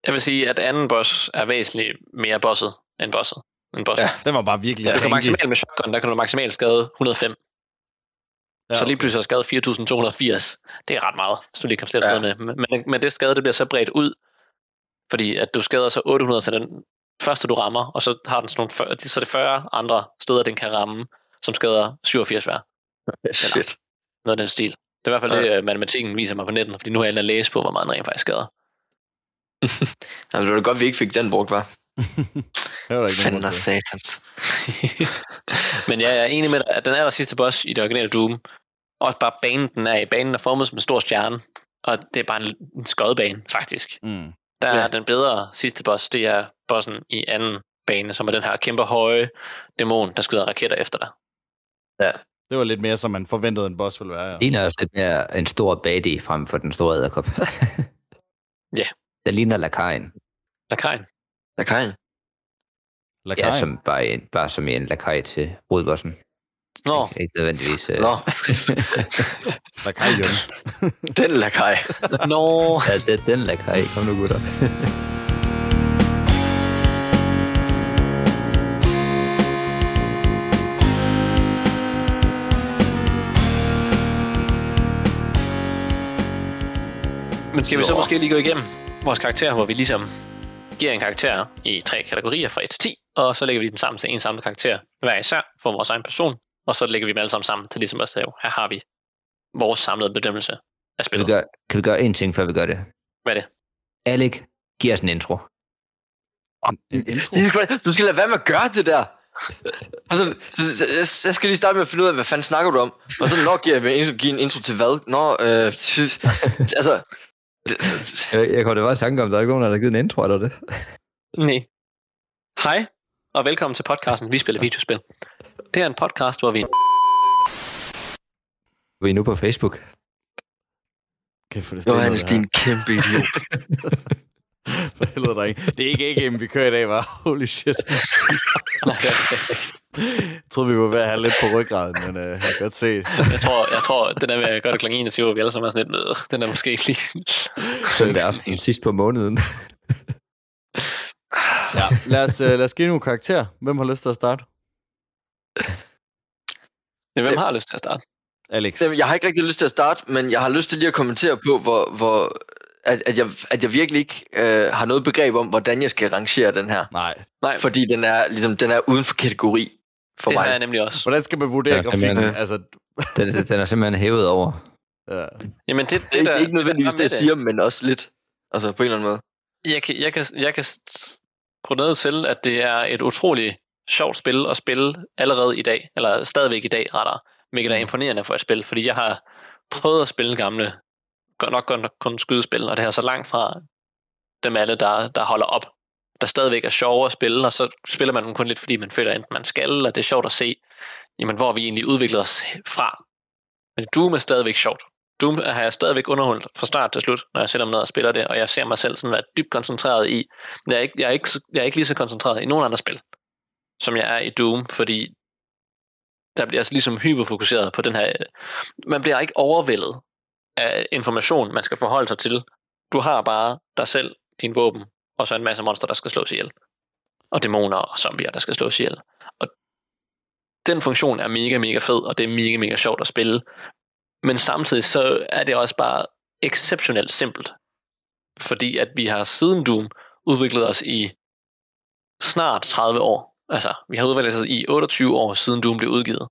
Jeg vil sige, at anden boss er væsentligt mere bosset end bosset. End bosset. Ja. Den var bare virkelig Ja, du kan maksimalt med shotgun, der kan du maksimalt skade 105. Ja, så lige pludselig har skade 4.280. Det er ret meget, hvis du lige kan stille Ja. ja. med. Men, men, det skade, det bliver så bredt ud, fordi at du skader så 800 til den første, du rammer, og så har den sådan nogle 40, så er det 40 andre steder, den kan ramme, som skader 87 hver. Shit. Noget af den stil. Det er i hvert fald det, øh, matematikken viser mig på netten, fordi nu har jeg læse på, hvor meget den rent faktisk skader. *laughs* Jamen, det var da godt, vi ikke fik den brugt, var. *laughs* Det var der ikke Fanden satans. *laughs* Men ja, jeg er enig med dig, at den aller sidste boss i det originale Doom, også bare banen, den er i. Banen er formet som en stor stjerne, og det er bare en, en skodbane, faktisk. Mm. Der Ja. er den bedre sidste boss, det er bossen i anden bane, som er den her kæmpe høje dæmon, der skyder raketter efter dig. Det var lidt mere, som man forventede en boss ville være. Ja. Det ligner også lidt mere en stor baddie frem for den store æderkop. Ja. Den ligner lakajen. Lakajen. Der kan en. Ja, Lakajen. som bare, en, bare som en lakaj til hovedbossen. Nå, Ikke nødvendigvis. Øh, Nå, *laughs* Lakajen. *laughs* den lakaj. Nå. Ja, det, den lakaj. Kom nu, gutter. Men skal vi så måske lige gå igennem vores karakter, hvor vi ligesom giver en karakter i tre kategorier fra 1 til 10, og så lægger vi dem sammen til en samlet karakter hver især for vores egen person, og så lægger vi dem alle sammen sammen til ligesom at sige, her har vi vores samlede bedømmelse af Kan vi, spillet. gøre, kan vi gøre en ting, før vi gør det? Hvad er det? Alec, giv os en intro. En intro? Sgu da- Du skal lade være med at gøre det der. *laughs* Altså, så- så- jeg, jeg skal lige starte med at finde ud af, hvad fanden snakker du om? Og så når giver jeg mig give en intro til hvad? Nå, øh, *laughs* altså... Jeg, jeg kommer da bare i tanke om, der er ikke nogen, der har givet en intro, eller det? Nej. Hej, og velkommen til podcasten Vi spiller videospil. Det er en podcast, hvor vi... Vi er nu på Facebook. Kan jeg få det stille, Johannes, din kæmpe idiot. *laughs* For helvede, dreng. Det er ikke ikke vi kører i dag, var. Holy shit. Nej, er. Jeg troede, vi var ved at have lidt på ryggraden, men uh, jeg kan godt se. jeg tror, jeg tror, den der med at gøre det kl. 21, hvor vi alle sammen er sådan lidt, øh, den er måske ikke lige... Søndag aften, sidst på måneden. Ja, lad os, uh, lad os give nogle karakter. Hvem har lyst til at starte? Ja, hvem har lyst til at starte? Alex. Jamen, Jeg har ikke rigtig lyst til at starte, men jeg har lyst til lige at kommentere på, hvor, hvor at, at, jeg, at jeg virkelig ikke øh, har noget begreb om, hvordan jeg skal rangere den her. Nej. Nej, Fordi den er, ligesom, den er uden for kategori for det mig. har jeg nemlig også. Hvordan skal man vurdere Ja, ja, grafikken? jamen, Altså, Den, den er simpelthen hævet over. ja. Jamen, det, det, Det er der, ikke, nødvendigvis der det, jeg siger, men også lidt. Altså på en eller anden måde. Jeg kan, jeg kan, jeg kan gå ned til, at det er et utroligt sjovt spil at spille allerede i dag, eller stadigvæk i dag rettere, hvilket er imponerende for et spil, fordi jeg har prøvet at spille gamle, nok godt nok kun skydespil, og det er så langt fra dem alle, der, der holder op, der stadigvæk er sjovere at spille, og så spiller man dem kun lidt, fordi man føler, enten man skal, eller det er sjovt at se, jamen, hvor vi egentlig udvikler os fra. Men Doom er stadigvæk sjovt. Doom har jeg stadigvæk underholdt fra start til slut, når jeg sætter mig ned og spiller det, og jeg ser mig selv sådan være dybt koncentreret i. Jeg er ikke, jeg er ikke, jeg er ikke lige så koncentreret i nogen andre spil, som jeg er i Doom, fordi der bliver altså ligesom hyperfokuseret på den her... Man bliver ikke overvældet af information, man skal forholde sig til. Du har bare dig selv, din våben, og så en masse monster, der skal slås ihjel. Og dæmoner og zombier, der skal slås ihjel. Og den funktion er mega, mega fed, og det er mega, mega sjovt at spille. Men samtidig så er det også bare exceptionelt simpelt. Fordi at vi har siden Doom udviklet os i snart 30 år. Altså, vi har udviklet os i 28 år siden Doom blev udgivet.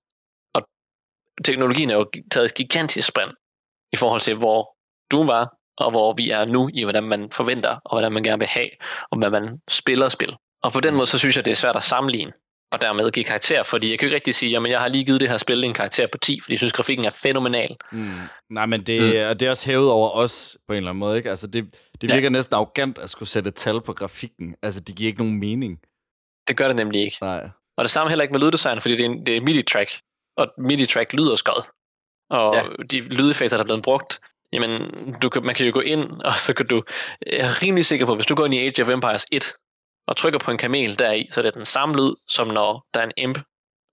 Og teknologien er jo taget et gigantisk spring i forhold til, hvor Doom var, og hvor vi er nu i, hvordan man forventer, og hvordan man gerne vil have, og hvad man spiller spil. Og på den måde, så synes jeg, det er svært at sammenligne, og dermed give karakter, fordi jeg kan jo ikke rigtig sige, jamen jeg har lige givet det her spil en karakter på 10, fordi jeg synes, grafikken er fænomenal. Mm. Nej, men det, mm. det er også hævet over os på en eller anden måde, ikke? Altså, det, det virker ja. næsten arrogant at skulle sætte tal på grafikken. Altså, det giver ikke nogen mening. Det gør det nemlig ikke. Nej. Og det samme heller ikke med lyddesign, fordi det er, en, det er MIDI-track, og MIDI-track lyder skød. Og ja. de lydeffekter, der er blevet brugt, jamen, du kan, man kan jo gå ind, og så kan du... Jeg er rimelig sikker på, hvis du går ind i Age of Empires 1, og trykker på en kamel deri, så er det den samme lyd, som når der er en imp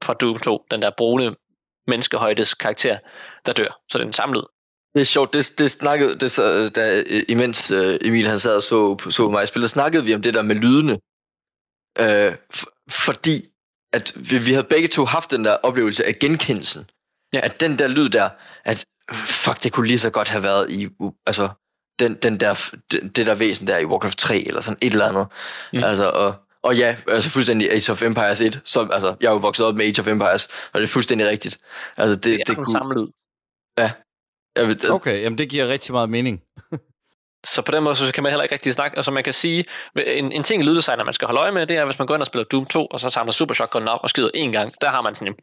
fra Doom 2, den der brune menneskehøjdes karakter, der dør. Så det er den samme lyd. Det er sjovt, det, det snakkede, det, da, imens uh, Emil han sad og så, så mig spille, snakkede vi om det der med lydene. F- fordi, at vi, vi havde begge to haft den der oplevelse af genkendelsen. Ja. At den der lyd der, at fuck, det kunne lige så godt have været i, altså, den, den der, det, det der væsen der i Warcraft 3, eller sådan et eller andet. Mm. Altså, og, og ja, altså fuldstændig Age of Empires 1, så, altså, jeg er jo vokset op med Age of Empires, og det er fuldstændig rigtigt. Altså, det, Det er det den kunne, samme lyd. jeg ved, Okay, jamen det giver rigtig meget mening. *laughs* Så på den måde, så kan man heller ikke rigtig snakke. Altså man kan sige, en, en ting i lyddesigner, man skal holde øje med, det er, hvis man går ind og spiller Doom 2, og så tager man Super Shotgun op og skyder en gang, der har man sådan en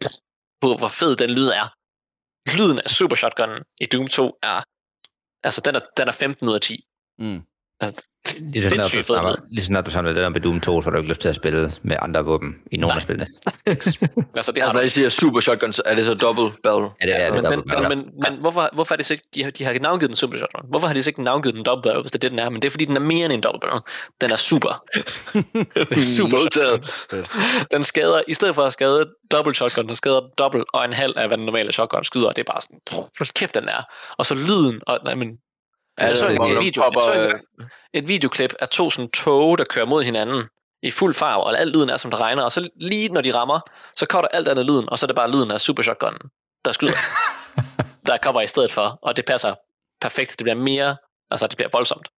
på, hvor fed den lyd er. Lyden af Super Shotgun i Doom 2 er, altså den er, den er 15 ud af 10. Mm. Altså, Lige så, snart du samler, lyd. lige så snart du samler det der med Doom 2, så har du ikke lyst til at spille med andre våben i nogle af spillene. *laughs* Altså det har Altså, når I siger super shotgun, så er det så double barrel. Ja, det er det. men, den, men, men hvorfor, hvorfor er det så ikke, de har, de har navngivet den Super Shotgun? Hvorfor har de så ikke navngivet den Double Barrel, hvis det er det, den er? Men det er, fordi den er mere end en Double Barrel. Den er super. *laughs* super modtaget. Den skader, i stedet for at skade Double Shotgun, den skader dobbelt og en halv af, hvad den normale shotgun skyder. Det er bare sådan, hvor kæft den er. Og så lyden, og nej, men, Så hvor en der video, jeg så popper, en, gang et videoklip af to sådan tog, der kører mod hinanden i fuld farve, og alt lyden er, som det regner, og så lige når de rammer, så kommer alt andet lyden, og så er det bare lyden af Super Shotgun, der skyder. *laughs* der kommer i stedet for, og det passer perfekt. Det bliver mere, altså det bliver voldsomt. *laughs*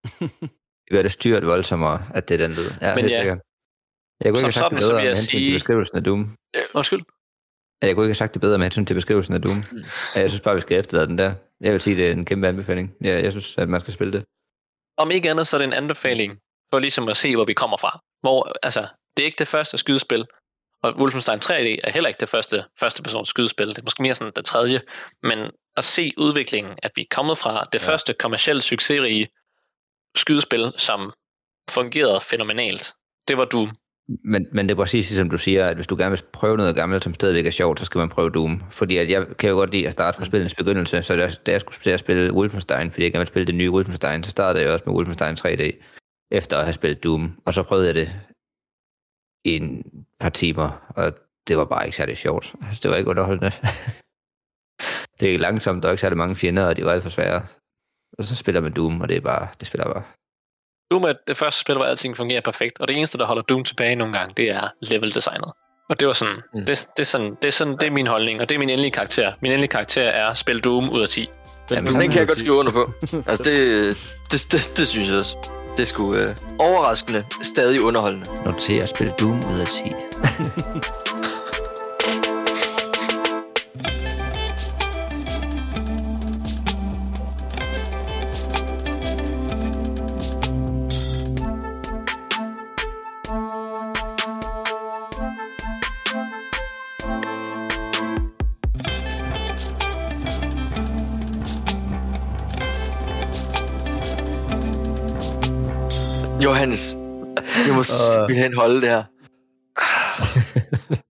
Det gør det styrt voldsommere, at det er den lyd. Ja, Men helt ja, sikkert. Jeg kunne ikke have sagt sådan, det så bedre med hensyn sige- til beskrivelsen af Doom. Undskyld. Jeg kunne ikke have sagt det bedre med hensyn til beskrivelsen af Doom. Jeg synes bare, vi skal efterlade den der. Jeg vil sige, det er en kæmpe anbefaling. Jeg, jeg synes, at man skal spille det. Om ikke andet, så er det en anbefaling for ligesom at se, hvor vi kommer fra. Hvor, altså, det er ikke det første skydespil, og Wolfenstein 3D er heller ikke det første, første persons skydespil. Det er måske mere sådan det tredje. Men at se udviklingen, at vi er kommet fra det ja. første kommercielt succesrige skydespil, som fungerede fænomenalt, det var Doom. Men, men det er præcis som du siger, at hvis du gerne vil prøve noget gammelt, som stadigvæk er sjovt, så skal man prøve Doom. Fordi at jeg kan jo godt lide at starte fra spillets begyndelse, så da, da jeg skulle til at spille Wolfenstein, fordi jeg gerne vil spille det nye Wolfenstein, så startede jeg også med Wolfenstein 3D, efter at have spillet Doom. Og så prøvede jeg det i en par timer, og det var bare ikke særlig sjovt. Altså, det var ikke underholdende. *laughs* det er langsomt, der er ikke særlig mange fjender, og de var alt for svære. Og så spiller man Doom, og det er bare, det spiller bare Doom er det første spil, hvor alting fungerer perfekt, og det eneste, der holder Doom tilbage nogle gange, det er level-designet. Og det var sådan, mm. det, det, er sådan, det, er sådan, det er min holdning, og det er min endelige karakter. Min endelige karakter er spil Doom ud af 10. Jamen, den kan jeg godt skrive under på. *laughs* altså, det, det, det, det synes jeg også. Det sgu øh, overraskende, stadig underholdende. Noter spil Doom ud af 10. *laughs* Johannes, jeg må simpelthen holde det her. *laughs*